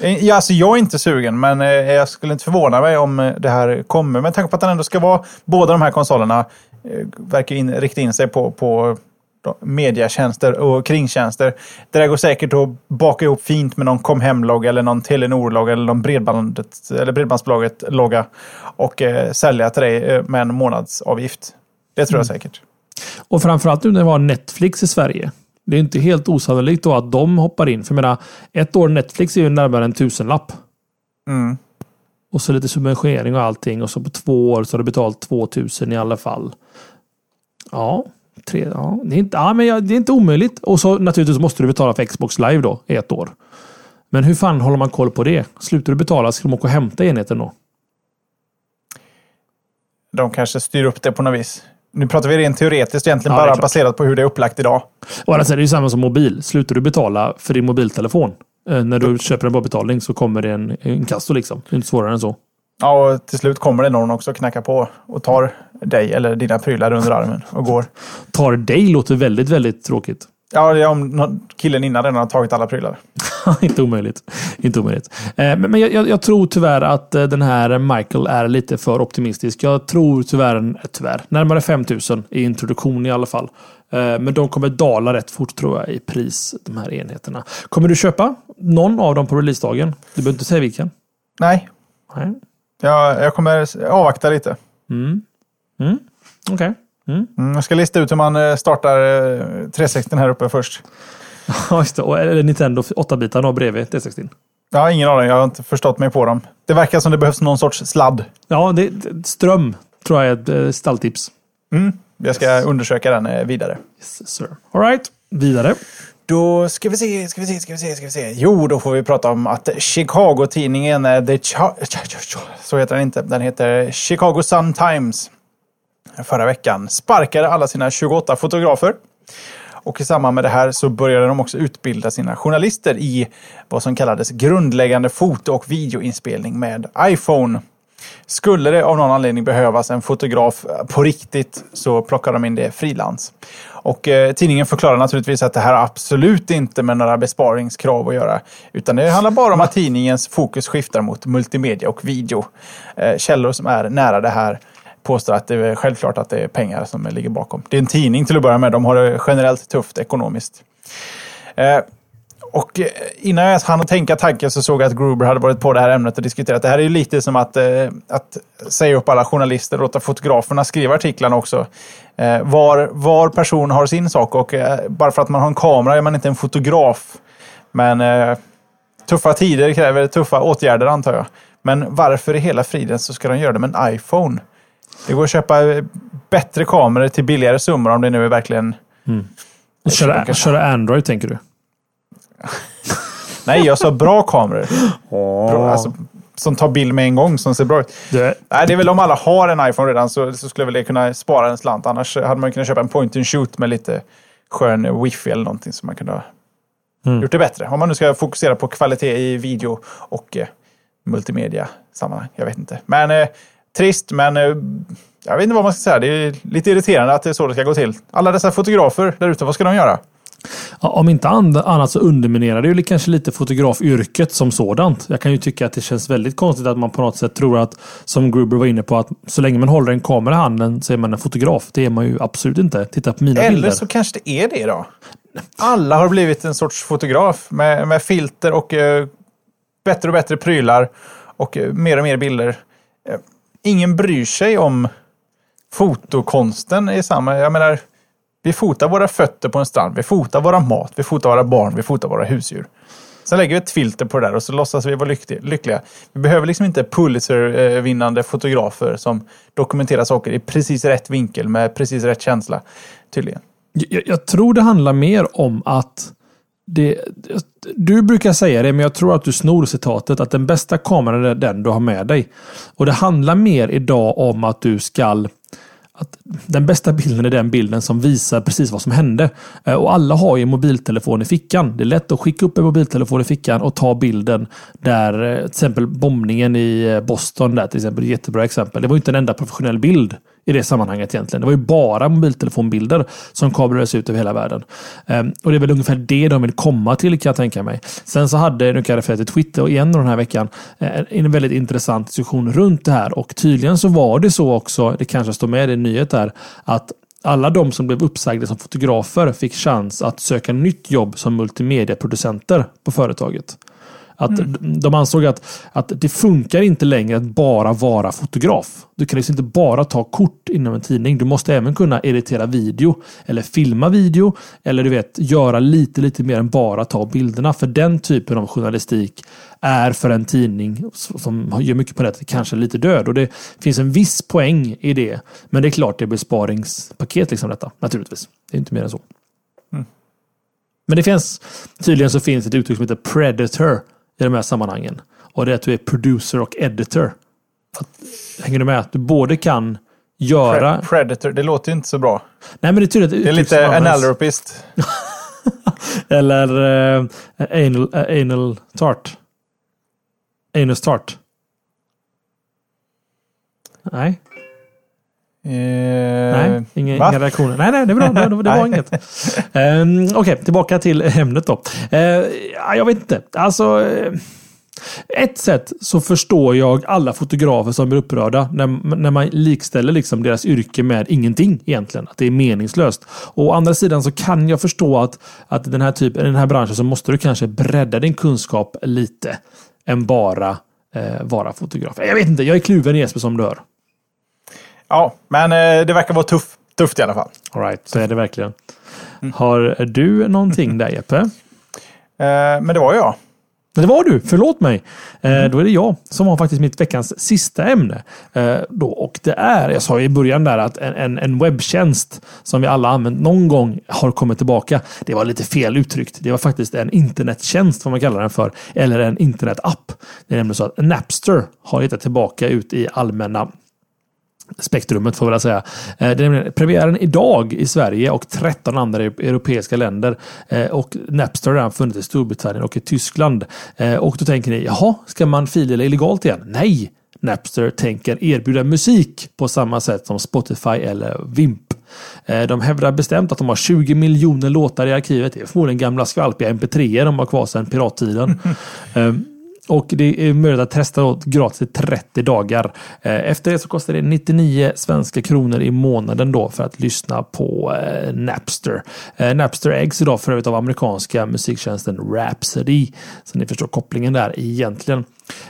Eh, Ja, alltså jag är inte sugen, men eh, jag skulle inte förvåna mig om eh, det här kommer. Men tanke på att den ändå ska vara, båda de här konsolerna eh, verkar in, rikta in sig på, på mediatjänster och kringtjänster. Det där går säkert att baka ihop fint med någon kom hem-logga eller någon Telenor-logga eller någon bredbandet, eller Bredbandsbolaget-logga och eh, sälja till dig eh, med en månadsavgift. Det tror jag säkert. Och framförallt nu när vi har Netflix i Sverige. Det är inte helt osannolikt då att de hoppar in. För jag menar, ett år Netflix är ju närmare en tusenlapp. Mm. Och så lite subventionering och allting. Och så på två år så har du betalt 2000 i alla fall. Ja, tre, ja, det, är inte, ja men det är inte omöjligt. Och så naturligtvis måste du betala för Xbox Live då i ett år. Men hur fan håller man koll på det? Slutar du betala ska de åka och hämta enheten då? De kanske styr upp det på något vis. Nu pratar vi rent teoretiskt egentligen, Ja, bara baserat på hur det är upplagt idag. Och alltså, det är ju samma som mobil. Slutar du betala för din mobiltelefon eh, när du köper den på betalning så kommer det en, en kasso liksom. Det är inte svårare än så. Ja, och till slut kommer det någon också knacka på och tar dig eller dina prylar under armen och går. Tar dig låter väldigt, väldigt tråkigt. Ja, det är om killen innan redan har tagit alla prylar. (laughs) inte omöjligt. Inte omöjligt. Eh, Men, men jag, jag, jag tror tyvärr att eh, den här Michael är lite för optimistisk. Jag tror tyvärr, eh, tyvärr närmare 5000 i introduktion i alla fall. Eh, Men de kommer dala rätt fort tror jag i pris, de här enheterna. Kommer du köpa någon av dem på releasedagen? Du behöver inte säga vilken. Nej, Nej. Jag, jag kommer avvakta lite. Mm. Mm. Okej. Mm. Mm, jag ska lista ut hur man eh, startar eh, 360 här uppe först. (laughs) Ja, just det. Och eller Nintendo 8-bitarna bredvid D60. Jag har ingen aning, jag har inte förstått mig på dem. Det verkar som det behövs någon sorts sladd. Ja, det, ström tror jag är ett eh, stalltips. Mm, jag ska undersöka den eh, vidare. Yes, sir. All right. Vidare. Då ska vi se, ska vi se, ska vi se, ska vi se. Jo, då får vi prata om att Chicago-tidningen, eh, The Ch... Så heter den inte, den heter Chicago Sun-Times. Förra veckan sparkade alla sina 28 fotografer. Och i samband med det här så började de också utbilda sina journalister i vad som kallades grundläggande foto och videoinspelning med iPhone. Skulle det av någon anledning behövas en fotograf på riktigt så plockar de in det frilans. Och eh, tidningen förklarar naturligtvis att det här har absolut inte med några besparingskrav att göra. Utan det handlar bara om att tidningens fokus skiftar mot multimedia och video. Eh, källor som är nära det här påstår att det är självklart att det är pengar som ligger bakom. Det är en tidning till att börja med. De har det generellt tufft ekonomiskt. Eh, och eh, innan jag hann att tänka tanken så såg jag att Gruber hade varit på det här ämnet och diskuterat. Det här är ju lite som att, eh, att säga upp alla journalister och låta fotograferna skriva artiklarna också. Eh, var, var person har sin sak och bara för att man har en kamera är man inte en fotograf. Men tuffa tider kräver tuffa åtgärder antar jag. Men varför i hela friden så ska de göra det med en iPhone? Det går att köpa bättre kameror till billigare summor om det nu är verkligen... Köra, köra Android tänker du? Nej, jag sa bra kameror. Bra, alltså, som tar bild med en gång, som ser bra ut. Det, Nej, det är väl om alla har en iPhone redan så, så skulle väl det kunna spara en slant. Annars hade man kunnat köpa en point and shoot med lite skön wifi eller någonting som man kunde ha Mm. gjort det bättre. Om man nu ska fokusera på kvalitet i video och eh, multimedia sammanhang. Jag vet inte. Men eh, trist, men eh, jag vet inte vad man ska säga. Det är lite irriterande att det är så det ska gå till. Alla dessa fotografer där ute, vad ska de göra? Ja, Om inte annat så underminerar det ju kanske lite fotografyrket som sådant. Jag kan ju tycka att det känns väldigt konstigt att man på något sätt tror att, som Gruber var inne på, att så länge man håller en kamera i handen så är man en fotograf. Det är man ju absolut inte. Titta på mina Eller bilder. så kanske det är det då. Alla har blivit en sorts fotograf med, med filter och eh, bättre och bättre prylar och eh, mer och mer bilder. Eh, ingen bryr sig om fotokonsten i samma... Jag menar, vi fotar våra fötter på en strand, vi fotar våra mat, vi fotar våra barn, vi fotar våra husdjur. Sen lägger vi ett filter på det där och så låtsas vi vara lyckliga- Vi behöver liksom inte Pulitzer-vinnande fotografer som dokumenterar saker i precis rätt vinkel med precis rätt känsla, tydligen. Jag, jag tror det handlar mer om att det, du brukar säga det, men jag tror att du snor citatet att den bästa kameran är den du har med dig. Och det handlar mer idag om att du skall att den bästa bilden är den bilden som visar precis vad som hände. Eh, och alla har ju en mobiltelefon i fickan. Det är lätt att skicka upp en mobiltelefon i fickan och ta bilden där eh, till exempel bombningen i eh, Boston där till exempel. Jättebra exempel. Det var inte en enda professionell bild i det sammanhanget egentligen. Det var ju bara mobiltelefonbilder som kablades ut över hela världen. Ehm, och det är väl ungefär det de vill komma till kan jag tänka mig. Sen så hade, nu kan jag referera till Twitter igen den här veckan, eh, en väldigt intressant diskussion runt det här och tydligen så var det så också, det kanske står med i nyhet där, att alla de som blev uppsagda som fotografer fick chans att söka nytt jobb som multimediaproducenter på företaget. Att mm. De ansåg att, att det funkar inte längre att bara vara fotograf. Du kan liksom inte bara ta kort inom en tidning. Du måste även kunna editera video eller filma video eller du vet göra lite, lite mer än bara ta bilderna. För den typen av journalistik är för en tidning som gör mycket på nätet kanske lite död. Och det finns en viss poäng i det. Men det är klart det är besparingspaket liksom detta, naturligtvis. Det är inte mer än så. Mm. Men det finns, tydligen så finns ett uttryck som heter predator i de här sammanhangen. Och det är att du är producer och editor. Att, hänger du med? Att du både kan göra... Predator, det låter ju inte så bra. Nej, men det är tydligt. Det är lite analropist. (laughs) Eller uh, anal, uh, anal tart. Anus tart. Nej. Eh, nej, inga, inga, reaktioner. Nej, nej, det är bra. Det, det var inget. Um, Okej, okay, tillbaka till ämnet då. Uh, jag vet inte. Alltså... Uh, ett sätt så förstår jag alla fotografer som blir upprörda när, när man likställer liksom deras yrke med ingenting egentligen. Att det är meningslöst. Och å andra sidan så kan jag förstå att, att den här typen, den här branschen så måste du kanske bredda din kunskap lite. Än bara eh, vara fotograf. Jag vet inte, jag är kluven Jesper som du hör. Ja, men eh, det verkar vara tuff, tufft i alla fall. All right, så är det verkligen. Mm. Har du någonting där Jeppe? Eh, men det var jag. Det var du, förlåt mig. Mm. då är det jag som har faktiskt mitt veckans sista ämne. Eh, då, och det är, jag sa i början där att en, en, en webbtjänst som vi alla använt någon gång har kommit tillbaka. Det var lite fel uttryckt. Det var faktiskt en internettjänst, vad man kallar den för. Eller en internetapp. Det är nämligen så att Napster har hittat tillbaka ut i allmänna spektrumet får jag väl säga. Eh, det är premiären idag i Sverige och 13 andra europeiska länder. Eh, och Napster har redan funnits i Storbritannien och i Tyskland. Eh, och då tänker ni, jaha, ska man fildela illegalt igen? Nej! Napster tänker erbjuda musik på samma sätt som Spotify eller Vimp. De hävdar bestämt att de har 20 miljoner låtar i arkivet. Det är förmodligen gamla skvalpiga mp3 de har kvar sedan pirattiden. (laughs) Och det är möjligt att testa gratis i 30 dagar. Eh, efter det så kostar det 99 svenska kronor i månaden då för att lyssna på eh, Napster. Eh, Napster ägs idag för övrigt av amerikanska musiktjänsten Rhapsody. Så ni förstår kopplingen där egentligen.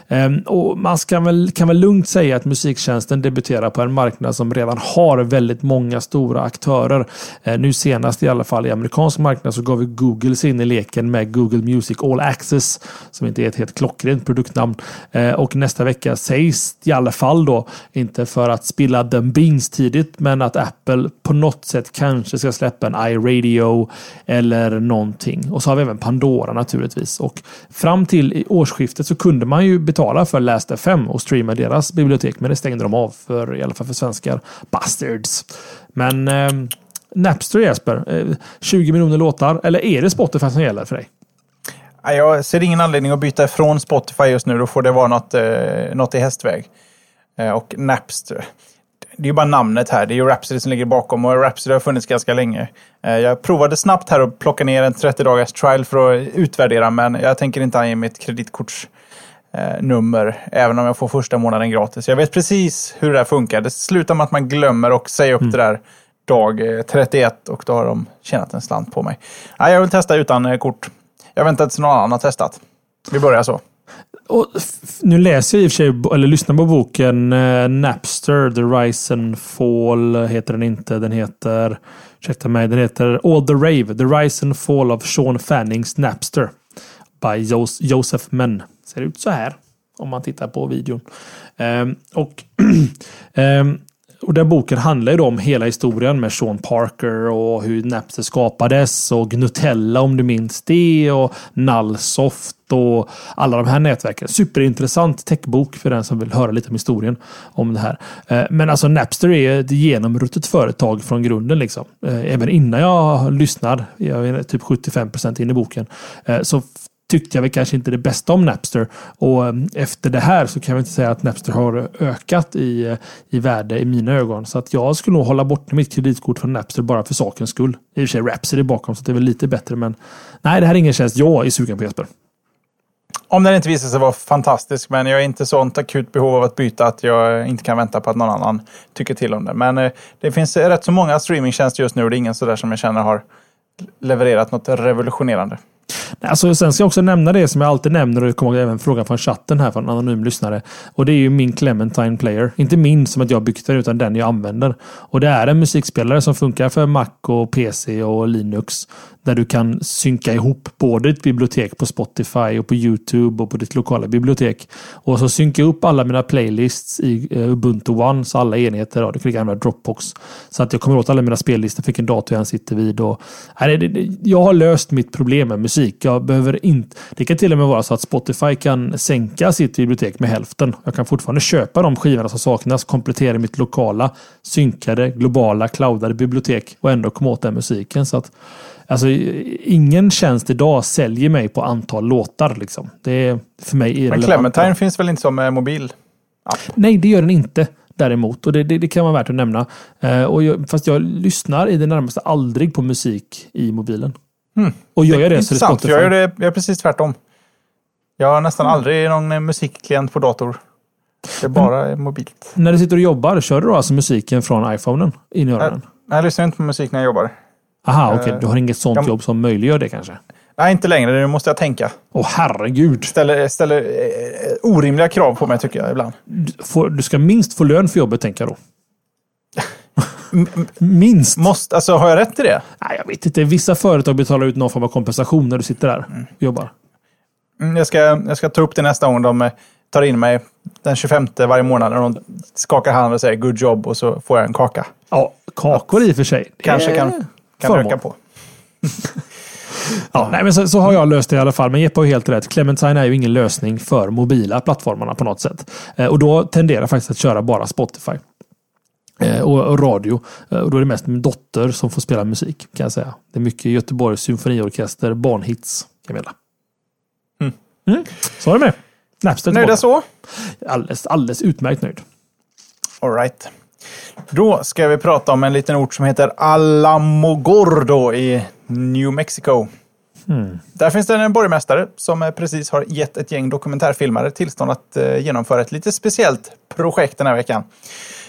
Ehm, och man ska väl, kan väl lugnt säga att musiktjänsten debuterar på en marknad som redan har väldigt många stora aktörer. Ehm, nu senast i alla fall i amerikansk marknad så gav vi Google sig in i leken med Google Music All Access som inte är ett helt klockrent produktnamn. Ehm, och nästa vecka sägs i alla fall då, inte för att spilla den beans tidigt, men att Apple på något sätt kanske ska släppa en iRadio eller någonting. Och så har vi även Pandora naturligtvis. Och fram till årsskiftet så kunde man ju betala för Last FM och streama deras bibliotek. Men det stängde de av för i alla fall för svenskar. Bastards. Men eh, Napster Jesper, eh, 20 miljoner låtar. Eller är det Spotify som gäller för dig? Jag ser ingen anledning att byta ifrån Spotify just nu. Då får det vara något, eh, något i hästväg. Eh, och Napster. Det är ju bara namnet här. Det är ju Rhapsody som ligger bakom och Rhapsody har funnits ganska länge. Eh, jag provade snabbt här att plocka ner en 30 dagars trial för att utvärdera men jag tänker inte ange mitt kreditkorts eh, nummer, även om jag får första månaden gratis. Jag vet precis hur det här funkar. Det slutar med att man glömmer och säger upp mm. det där dag 31 och då har de tjänat en slant på mig. Nej, jag vill testa utan eh, kort. Jag väntar tills någon annan har testat. Vi börjar så. Och nu läser jag i och för sig, eller lyssnar på boken eh, Napster, The Rise and Fall heter den inte. Den heter, ursäkta mig, den heter All the Rave, The Rise and Fall of Sean Fannings Napster. By Joseph Menn. Ser ut så här. Om man tittar på videon. Um, och um, (clears throat) och den boken handlar ju då om hela historien med Sean Parker och hur Napster skapades och Nutella om du minns det och Nullsoft och alla de här nätverken. Superintressant techbok för den som vill höra lite om historien om det här. Eh, men alltså Napster är ett genomruttet företag från grunden. Liksom. Eh, även innan jag lyssnar, jag är typ 75 procent in i boken, eh, så tyckte jag väl kanske inte det bästa om Napster. Och eh, efter det här så kan jag inte säga att Napster har ökat i, eh, i värde i mina ögon. Så att jag skulle nog hålla bort mitt kreditkort från Napster bara för sakens skull. I och för sig Rhapsody bakom så det är väl lite bättre. Men nej, det här är ingen tjänst jag är sugen på Jesper. Om den inte visar sig vara fantastisk, men jag är inte sånt akut behov av att byta att jag inte kan vänta på att någon annan tycker till om det. Men eh, det finns eh, rätt så många streamingtjänster just nu och det är ingen sådär som jag känner har levererat något revolutionerande. Alltså, sen ska jag också nämna det som jag alltid nämner och det kommer även frågan från chatten här från en anonym lyssnare. Och det är ju min Clementine Player. Inte min som att jag byggt den utan den jag använder. Och det är en musikspelare som funkar för Mac och PC och Linux. Där du kan synka ihop både ditt bibliotek på Spotify och på Youtube och på ditt lokala bibliotek. Och så synka upp alla mina playlists i eh, Ubuntu One, så alla enheter. Då. Du kan använda Dropbox. Så att jag kommer åt alla mina spellistor, vilken dator jag sitter vid. Och, jag har löst mitt problem med musik. Jag behöver inte... Det kan till och med vara så att Spotify kan sänka sitt bibliotek med hälften. Jag kan fortfarande köpa de skivorna som saknas, komplettera mitt lokala, synkade, globala, cloudade bibliotek och ändå komma åt den musiken. Så att Alltså, ingen tjänst idag säljer mig på antal låtar. Liksom. Det är för mig irrelevant. Men Clementine finns väl inte som eh, mobil? App? Nej, det gör den inte däremot. Och det, det, det kan vara värt att nämna. Eh, och jag, fast jag lyssnar i det närmaste aldrig på musik i mobilen. Hmm. Och gör jag det, det så är det Spotify. Jag gör, det, jag gör precis tvärtom. Jag har nästan mm. aldrig någon eh, musikklient på dator. Det är bara Men, mobilt. När du sitter och jobbar, kör du då alltså musiken från iPhonen in i öronen? Nej, jag lyssnar inte på musik när jag jobbar. Aha, okej. Okay. Du har inget sånt jag, jobb som möjliggör det kanske? Nej, inte längre. Nu måste jag tänka. Åh oh, herregud. Ställer, ställer eh, orimliga krav på mig tycker jag ibland. Du, får, du ska minst få lön för jobbet, tänker jag då. Minst. Måste, alltså, har jag rätt i det? Nej, jag vet inte. Vissa företag betalar ut någon form av kompensation när du sitter där mm. och jobbar. Mm, jag, ska, jag ska ta upp det nästa gång de eh, tar in mig den 25 varje månad när de skakar hand och säger good job och så får jag en kaka. Ja, kakor i och för sig. Kanske kan kan förmån. öka på. ja, nej, men så, så, har jag löst det i alla fall. Men Jeppe har helt rätt. Clementine är ju ingen lösning för mobila plattformarna på något sätt. Eh, och då tenderar jag faktiskt att köra bara Spotify. Eh, och, radio. Eh, och då är det mest min dotter som får spela musik kan jag säga. Det är mycket Göteborgs symfoniorkester, barnhits, Camilla. Mm. Mm. Så är det med. Napster Nöjda så? Alldeles, alldeles utmärkt nöjd. All right. Då ska vi prata om en liten ort som heter Alamogordo i New Mexico. Mm. Där finns det en borgmästare som eh, precis har gett ett gäng dokumentärfilmare tillstånd att eh, genomföra ett lite speciellt projekt den här veckan.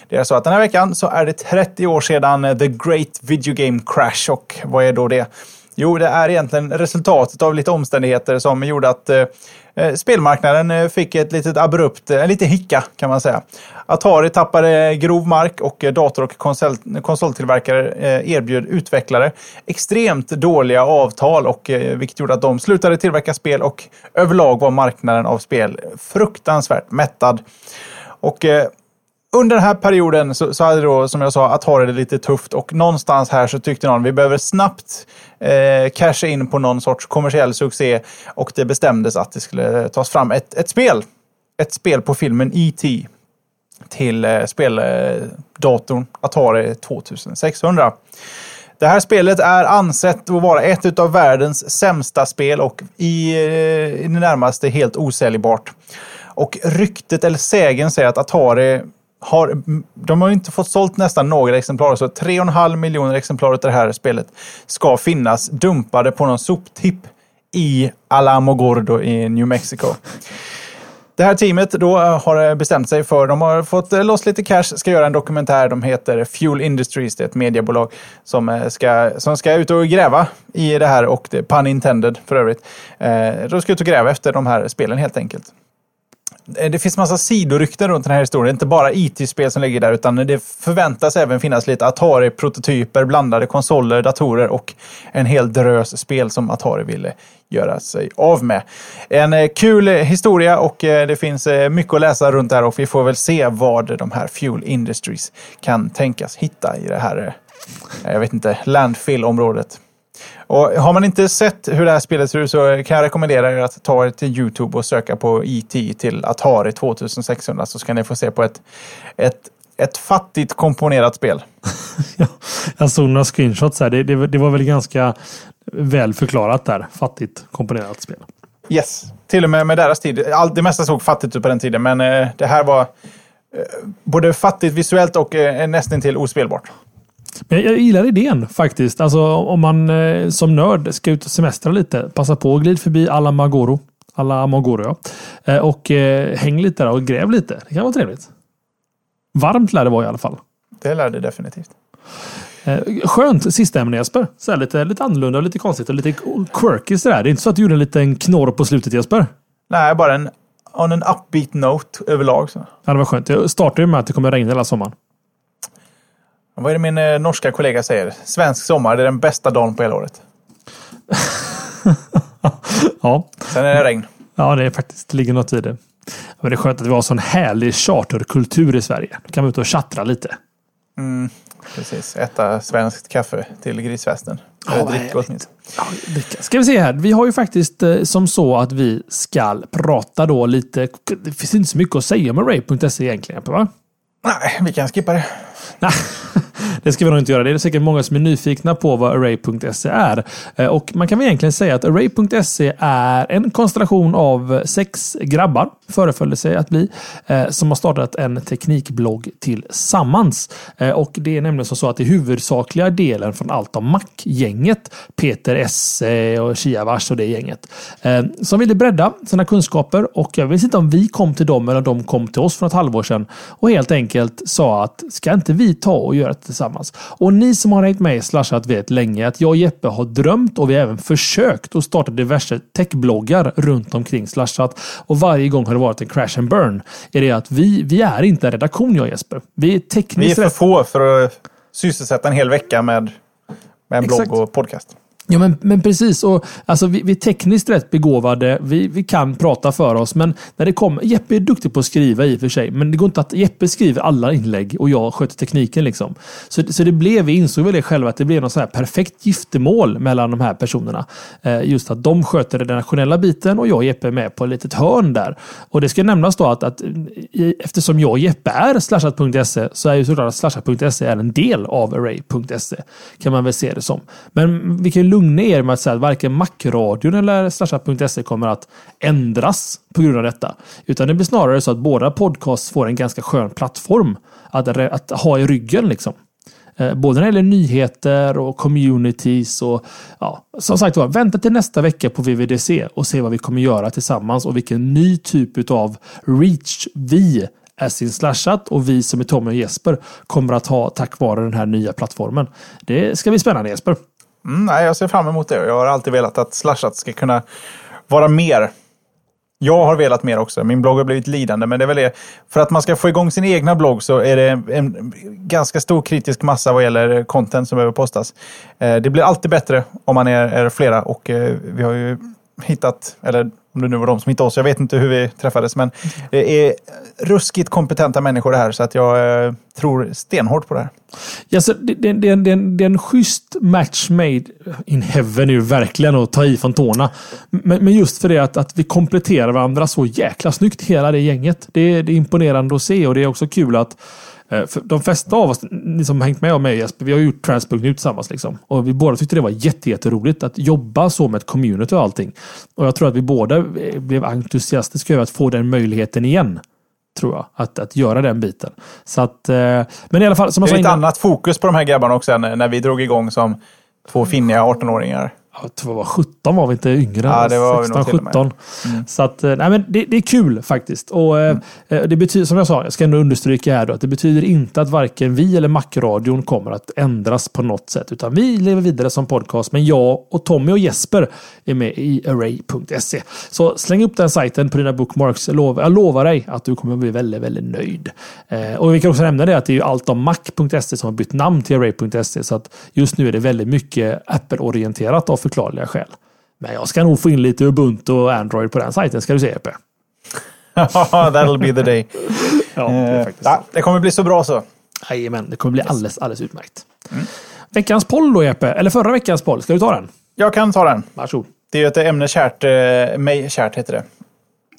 Det är så att den här veckan så är det 30 år sedan eh, The Great Video Game Crash och vad är då det? Jo, det är egentligen resultatet av lite omständigheter som gjorde att eh Eh, spelmarknaden eh, fick ett litet abrupt, en liten hicka kan man säga. Atari tappade grov mark och eh, dator och konsol, konsoltillverkare erbjöd utvecklare extremt dåliga avtal och vilket gjorde att de slutade tillverka spel och överlag var marknaden av spel fruktansvärt mättad. Och under den här perioden så, så hade då, som jag sa, Atari det lite tufft och någonstans här så tyckte någon vi behöver snabbt eh, casha in på någon sorts kommersiell succé och det bestämdes att det skulle tas fram ett, ett spel. Ett spel på filmen E.T. till eh, speldatorn Atari 2600. Det här spelet är ansett att vara ett av världens sämsta spel och i, eh, i det närmaste helt osäljbart. Och ryktet eller sägen säger att Atari har, de har inte fått sålt nästan några exemplar, så 3,5 miljoner exemplar av det här spelet ska finnas dumpade på någon soptipp i Alamo Gordo i New Mexico. Det här teamet då eh, har eh, bestämt sig för, de har fått eh, loss lite cash, ska göra en dokumentär. De heter Fuel Industries, det är ett mediebolag som ska, som ska ut och gräva i det här och det, pun intended för övrigt. De ska ut och gräva efter de här spelen helt enkelt. Eh, det finns massa sidorykten runt den här historien. Inte bara IT-spel som ligger där, utan det förväntas även finnas lite Atari-prototyper, blandade konsoler, datorer och en hel drös spel som Atari ville göra sig av med. En eh, kul historia och eh, det finns mycket att läsa runt där och vi får väl se vad de här Fuel Industries kan tänkas hitta i det här, jag vet inte, landfill-området. Och har man inte sett hur det här spelet ser ut så kan jag rekommendera er att ta er till YouTube och söka på E.T. till Atari 2600 så ska ni få se på ett, ett, ett fattigt komponerat spel. (laughs) ja, jag såg några screenshots här. Det, det, det var väl ganska väl förklarat där. Fattigt komponerat spel. Yes, till och med med deras tid. Allt, det mesta såg fattigt ut på den tiden, men eh, det här var eh, både fattigt visuellt och eh, nästan till ospelbart. Men jag gillar idén faktiskt. Alltså om man eh, som nörd ska ut och semestra lite. Passa på att glida förbi alla Magoro. Alla Magoro ja. Eh, och eh, häng lite där och gräv lite. Det kan vara trevligt. Varmt lär det vara i alla fall. Det lär det definitivt. Skönt sista ämne Jesper. Så här, lite, lite annorlunda, lite konstigt och lite quirky sådär. Det är inte så att du gjorde en liten knorr på slutet Jesper? Nej, bara en on en upbeat note överlag. Så. Ja, det var skönt. Jag startade ju med att det kommer regna hela sommaren. Vad är det min eh, norska kollega säger? Svensk sommar, det är den bästa dagen på hela året. (laughs) ja. Sen är det regn. Ja, det är faktiskt, det ligger något i det. Men det är skönt att vi har sån härlig charterkultur i Sverige. Då kan vi ut och chattra lite. Mm, precis, äta svenskt kaffe till grisfesten. Ja, dricka åtminstone. Ja, Ska vi se här. Vi har ju faktiskt eh, som så att vi ska prata då lite. Det finns inte så mycket att säga om Array.se egentligen. Va? Nej, vi kan skippa det. Nej, (laughs) det ska vi nog inte göra. Det är säkert många som är nyfikna på vad Array.se är. Eh, och man kan väl egentligen säga att Array.se är en konstellation av sex grabbar, föreföll det sig att bli, eh, som har startat en teknikblogg tillsammans. Eh, och det är nämligen så att det huvudsakliga delen från allt om Mac-gänget, Peter Esse och Chiavars och det gänget, som ville bredda sina kunskaper och jag vet inte om vi kom till dem eller om de kom till oss för ett halvår sedan och helt enkelt sa att ska inte vi ta och göra det tillsammans? Och ni som har hängt med i Slashat vet länge att jag och Jeppe har drömt och vi har även försökt att starta diverse techbloggar runt omkring Slashat. Och varje gång har det varit en crash and burn. Är det att vi, vi är inte en redaktion jag och Jesper. Vi är tekniskt... Vi är för få för att sysselsätta en hel vecka med, med en Exakt. blogg och podcast. Ja, men, men precis. Och, alltså, vi, vi är tekniskt rätt begåvade. Vi, vi kan prata för oss. Men när det kommer... Jeppe är duktig på att skriva i och för sig. Men det går inte att Jeppe skriver alla inlägg och jag sköter tekniken. Liksom. Så, så det blev, vi insåg väl det själva, att det blev något så här perfekt giftermål mellan de här personerna. Eh, just att de sköter den nationella biten och jag och Jeppe är med på ett litet hörn där. Och det ska nämnas då att, att eftersom jag och Jeppe är slashat.se så är ju såklart att slashat.se är en del av array.se. Kan man väl se det som. Men vi kan lugna er med att säga att varken Macradion eller slashat.se kommer att ändras på grund av detta. Utan det blir snarare så att båda podcasts får en ganska skön plattform att, att ha i ryggen. Liksom. Eh, både när det gäller nyheter och communities och ja, som sagt var, vänta till nästa vecka på VVDC och se vad vi kommer göra tillsammans och vilken ny typ av reach vi as slashat och vi som är Tommy och Jesper kommer att ha tack vare den här nya plattformen. Det ska bli spännande Jesper. Mm, nej, jag ser fram emot det. Jag har alltid velat att Slashat ska kunna vara mer. Jag har velat mer också. Min blogg har blivit lidande, men det är väl det. För att man ska få igång sin egna blogg så är det en ganska stor kritisk massa vad gäller content som behöver postas. Eh, det blir alltid bättre om man är, är flera och eh, vi har ju hittat, eller om det nu var de som hittade oss. Jag vet inte hur vi träffades, men det är ruskigt kompetenta människor det här, så att jag eh, tror stenhårt på det här. Ja, så det, det, det, det, det är en schysst match made in heaven nu, verkligen att ta i från tårna. Men, men, just för det att, att vi kompletterar varandra så jäkla snyggt, hela det gänget. Det, det är imponerande att se och det är också kul att för de flesta av oss, ni som hängt med och mig Jesper, vi har gjort Transpunk nu tillsammans. Liksom. Och vi båda tyckte det var jätteroligt att jobba så med ett community och allting. Och jag tror att vi båda eh, blev entusiastiska över att få den möjligheten igen. Tror jag, att, att göra den biten. Så att, eh, men i alla fall, som det är ett innan... annat fokus på de här grabbarna också när vi drog igång som två finniga 18-åringar. Jag tror det var 17 var vi inte yngre. Ja, det var vi 16, nog till och med. 17. Så att, eh, nej, men det, det är kul faktiskt. Och eh, eh, det betyder, som jag sa, jag ska ändå understryka här då, att det betyder inte att varken vi eller Macradion kommer att ändras på något sätt. Utan vi lever vidare som podcast. Men jag och Tommy och Jesper är med i array.se. Så släng upp den sajten på dina bookmarks. Jag lovar, jag lovar dig att du kommer bli väldigt, väldigt nöjd. Och vi kan också nämna det att det är allt om mac.se som har bytt namn till array.se. Så att just nu är det väldigt mycket Apple-orienterat förklarliga skäl. Men jag ska nog få in lite Ubuntu och Android på den sajten ska du se Epe. (laughs) That'll be the day. Ja, det är Eh, faktiskt ja, det kommer bli så bra så. Jajamän, det kommer bli alldeles, alldeles utmärkt. Veckans poll då Jeppe, eller förra veckans poll. Ska du ta den? Jag kan ta den. Varsågod. Det är ju ett ämne kärt, eh, mig kärt heter det.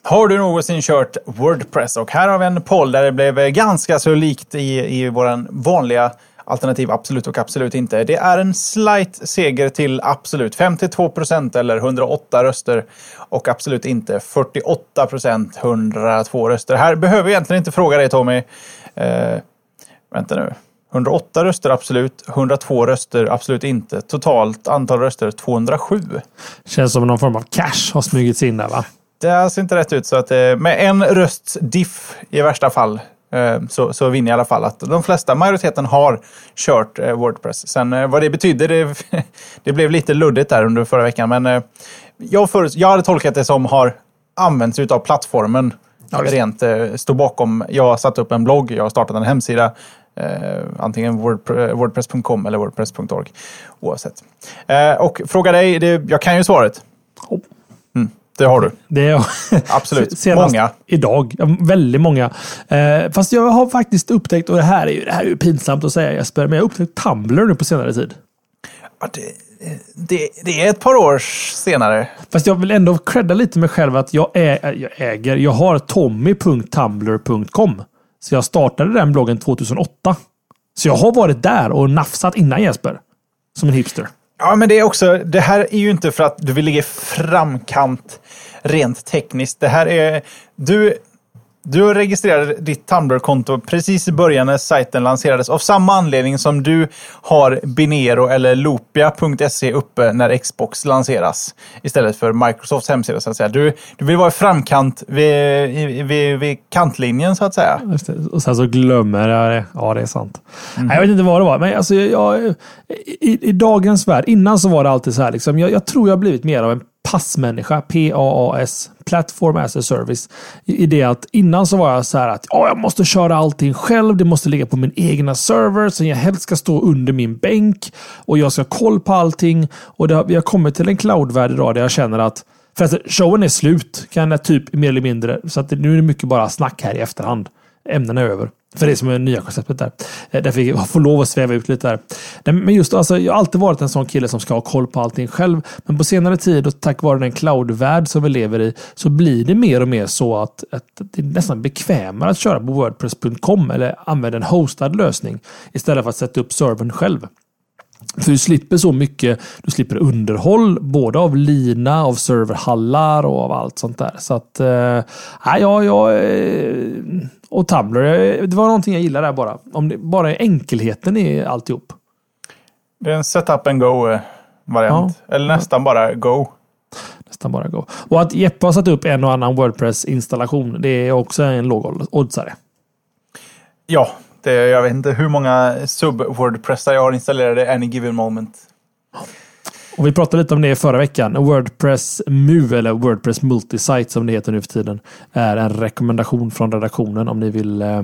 Har du någonsin kört Wordpress? Och här har vi en poll där det blev ganska så likt i, i våran vanliga alternativ absolut och absolut inte. Det är en slight seger till absolut. 52 procent eller 108 röster. Och absolut inte 48 procent, 102 röster. Här behöver jag egentligen inte fråga dig Tommy. Eh, vänta nu. 108 röster absolut, 102 röster absolut inte. Totalt antal röster 207. Känns som någon form av cash har smugit sig in där va? Det ser inte rätt ut. Så att, eh, med en rösts diff i värsta fall så, så vinner i alla fall att de flesta, majoriteten har kört eh, Wordpress. Sen eh, vad det betyder, det, (laughs) det blev lite luddigt där under förra veckan. Men eh, jag, förut, jag hade tolkat det som har använts utav plattformen. Ja, rent eh, stå bakom. Jag har satt upp en blogg, jag har startat en hemsida. Eh, antingen wordpre- wordpress.com eller wordpress.org. Oavsett. Eh, och fråga dig, det, jag kan ju svaret. Oh. Det har du. Det är Absolut. (laughs) Senast Många. Idag. Väldigt många. Eh, fast jag har faktiskt upptäckt, och det här är ju, det här är ju pinsamt att säga Jesper, men jag har upptäckt Tumblr nu på senare tid. Ja, det, det, det är ett par år senare. Fast jag vill ändå credda lite mig själv att jag, ä, jag äger, jag har tommy.tumblr.com. Så jag startade den bloggen 2008. Så jag har varit där och nafsat innan Jesper. Som en hipster. Ja, men det är också, det här är ju inte för att du vill ligga i framkant rent tekniskt. Det här är, du, du registrerade ditt Tumblr-konto precis i början när sajten lanserades av samma anledning som du har Binero eller Loopia.se uppe när Xbox lanseras. Istället för Microsofts hemsida så att säga. Du, du vill vara i framkant vid, vid, vid kantlinjen så att säga. Och sen så glömmer jag det. Ja, det är sant. Nej, jag vet inte vad det var. Men alltså, jag, i, I dagens värld, innan så var det alltid så här. Liksom, jag, jag tror jag blivit mer av en passmänniska. PAAS. Platform as a service. I, det att innan så var jag så här att oh, jag måste köra allting själv. Det måste ligga på min egna server som jag helst ska stå under min bänk. Och jag ska ha koll på allting. Och det, har- vi har kommit till en cloudvärld idag där jag känner att för att showen är slut, kan jag typ mer eller mindre. Så att nu är det mycket bara snack här i efterhand. Ämnena är över. För det är som är nya konceptet där. Eh, där Därför jag får lov att sväva ut lite där. Men just alltså, jag har alltid varit en sån kille som ska ha koll på allting själv. Men på senare tid och tack vare den cloudvärld som vi lever i så blir det mer och mer så att, att det är nästan bekvämare att köra på Wordpress.com eller använda en hostad lösning istället för att sätta upp servern själv. För du slipper så mycket. Du slipper underhåll, både av lina, av serverhallar och av allt sånt där. Så att, eh, ja, ja, eh, och Tumblr, eh, det var någonting jag gillade där bara. Om det, bara enkelheten i alltihop. Det är en setup and go-variant. Eller nästan bara go. Nästan bara gå. Och att Jeppe har satt upp en och annan Wordpress-installation, det är också en låg oddsare. Ja, det, jag vet inte hur många sub-wordpressar jag har installerade any given moment. Och vi pratade lite om det förra veckan. Wordpress MU, eller Wordpress Multisite som det heter nu för tiden, är en rekommendation från redaktionen om ni vill eh,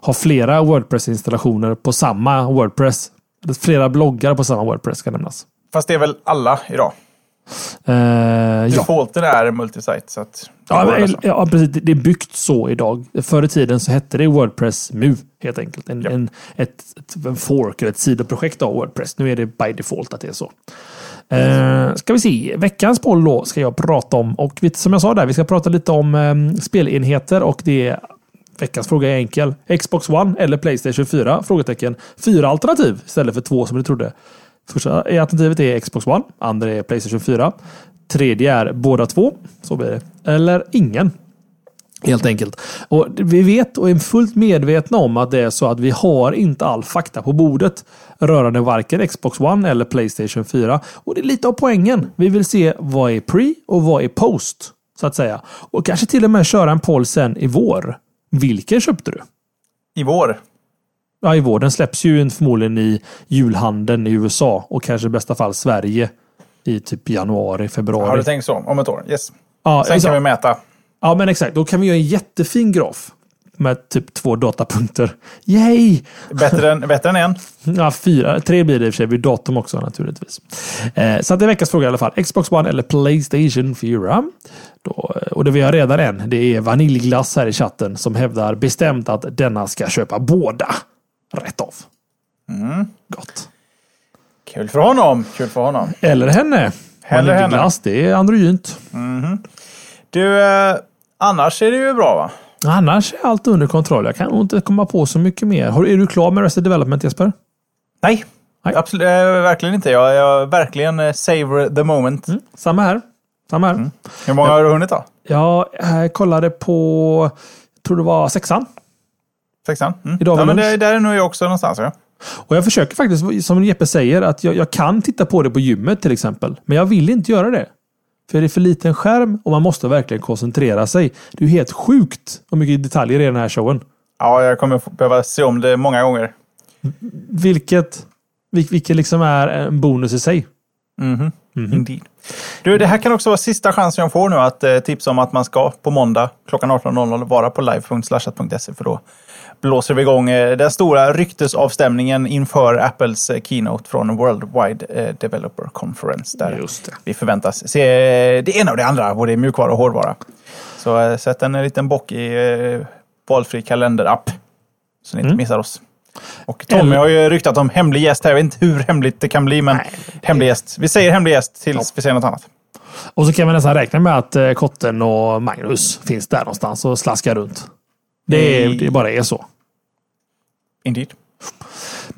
ha flera Wordpress-installationer på samma Wordpress. Flera bloggar på samma Wordpress ska nämnas. Fast det är väl alla idag? Eh, ja. Defaulten är multisite. Så att Ja, alltså. ja, precis. Det är byggt så idag. Förr i tiden så hette det Wordpress MU helt enkelt. En, Ja. en, ett, ett, en fork eller ett sidoprojekt av Wordpress. Nu är det by default att det är så. Eh, ska vi se. Veckans poll då ska jag prata om. Och som jag sa där, vi ska prata lite om eh, spelenheter och det Veckans fråga är enkel. Xbox One eller Playstation 4? Frågetecken. Fyra alternativ istället för två som du trodde. Första alternativet är Xbox One. Andra är Playstation 4. Tredje är båda två. Så blir det. Eller ingen. Helt enkelt. Och vi vet och är fullt medvetna om att det är så att vi har inte all fakta på bordet rörande varken Xbox One eller Playstation 4. Och det är lite av poängen. Vi vill se vad är pre och vad är post. Så att säga. Och kanske till och med köra en poll sen i vår. Vilken köpte du? I vår? Ja, i vår. Den släpps ju förmodligen i julhandeln i USA och kanske i bästa fall Sverige i typ januari, februari. Har du tänkt så? Om ett år? Yes. Ja, Sen exakt. kan vi mäta. Ja, men exakt. Då kan vi göra en jättefin graf. Med typ två datapunkter. Yay! Bättre än, bättre än en. (laughs) Ja, fyra. Tre blir det i och för sig. vid datum också naturligtvis. Eh, så att det är veckans fråga i alla fall. Xbox One eller Playstation 4? Då, och det vi har redan en. Det är Vaniljglass här i chatten som hävdar bestämt att denna ska köpa båda. Rätt av. Mm. Gott. Kul för honom. Kul för honom. Eller henne. Eller henne. Vaniljglass, det är androgynt. Du, eh, annars är det ju bra va? Annars är allt under kontroll. Jag kan nog inte komma på så mycket mer. Har, är du klar med Resident Development Jesper? Nej. Nej. Absolut, eh, verkligen inte. Jag, jag verkligen eh, savor the moment. Samma här. Samma här. Hur många har du hunnit då? Jag eh, kollade på, tror det var sexan. Sexan? Mm. Idag ja, men det, där är nog jag också någonstans. Ja. Och jag försöker faktiskt, som Jeppe säger, att jag, jag kan titta på det på gymmet till exempel. Men jag vill inte göra det. För det är för liten skärm och man måste verkligen koncentrera sig. Det är helt sjukt hur mycket detaljer det är i den här showen. ja, jag kommer behöva se om det många gånger. Vilket, vil- vilket liksom är en bonus i sig. Mhm. Indeed. Du, det här kan också vara sista chansen jag får nu att eh, tipsa om att man ska på måndag klockan 18.00 vara på live.slashat.se för då blåser vi igång eh, den stora ryktesavstämningen inför Apples eh, keynote från Worldwide eh, Developer Conference. Där Just det. vi förväntas se det ena och det andra, både mjukvara och hårdvara. Så sätt en liten bock i valfri kalenderapp så ni inte missar oss. Och Tommy Eller- har ju ryktat om hemlig gäst här. Jag vet inte hur hemligt det kan bli, men hemlig gäst. Vi säger hemlig gäst tills vi säger något annat. Och så kan man nästan räkna med att Kotten och Magnus finns där någonstans och slaskar runt. Det, är, det bara är så. Indeed.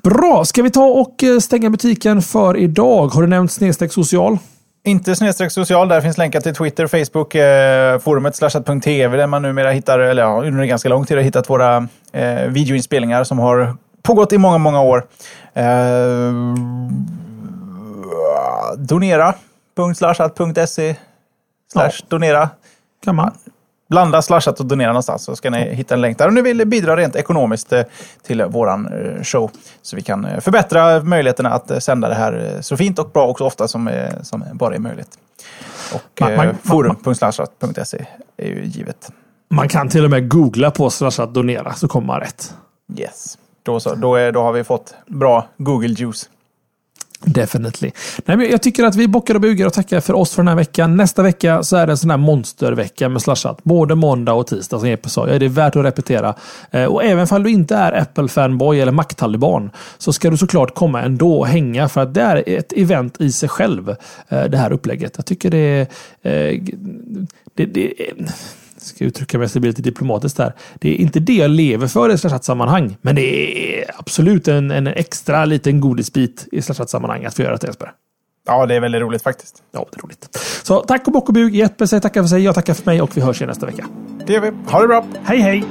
Bra, ska vi ta och eh, stänga butiken för idag? Har du nämnt snedstreck social? Inte snedstreck social. Där finns länkar till Twitter, Facebook, eh, forumet slashat.tv där man numera hittar, eller ja, under ganska lång tid har hittat våra eh, videoinspelningar som har pågått i många, många år. Eh, donera.slashat.se slash donera. Kan man. Blanda slashat och donera någonstans så ska ni hitta en länk där om ni vill bidra rent ekonomiskt eh, till våran eh, show. Så vi kan eh, förbättra möjligheterna att sända det här så fint och bra och så ofta som, som bara är möjligt. Och eh, forum.slashat.se är ju givet. Man kan till och med googla på slashat donera så kommer man rätt. Yes. Då, så, då, är, då har vi fått bra Google juice. Definitely. Nej, men jag tycker att vi bockar och bugar och tackar för oss för den här veckan. Nästa vecka så är det en sån här monstervecka med slashat. Både måndag och tisdag som Jeppe sa. Ja, det är värt att repetera. Eh, Och även om du inte är Apple-fanboy eller Mac-taliban så ska du såklart komma ändå och hänga för att det är ett event i sig själv. eh, Det här upplägget. Jag tycker det är... eh, Det, det, är- ska uttrycka mig så det blir lite diplomatiskt där. Det är inte det jag lever för i slashat-sammanhang. Men det är absolut en, en extra liten godisbit i slashat-sammanhang att få göra det Jesper. Ja, det är väldigt roligt faktiskt. Ja, det är roligt. Så tack och bock och bug. Jeppe säger tackar för sig, jag tackar för mig och vi hörs igen nästa vecka. Det gör vi. Ha det bra! Hej hej!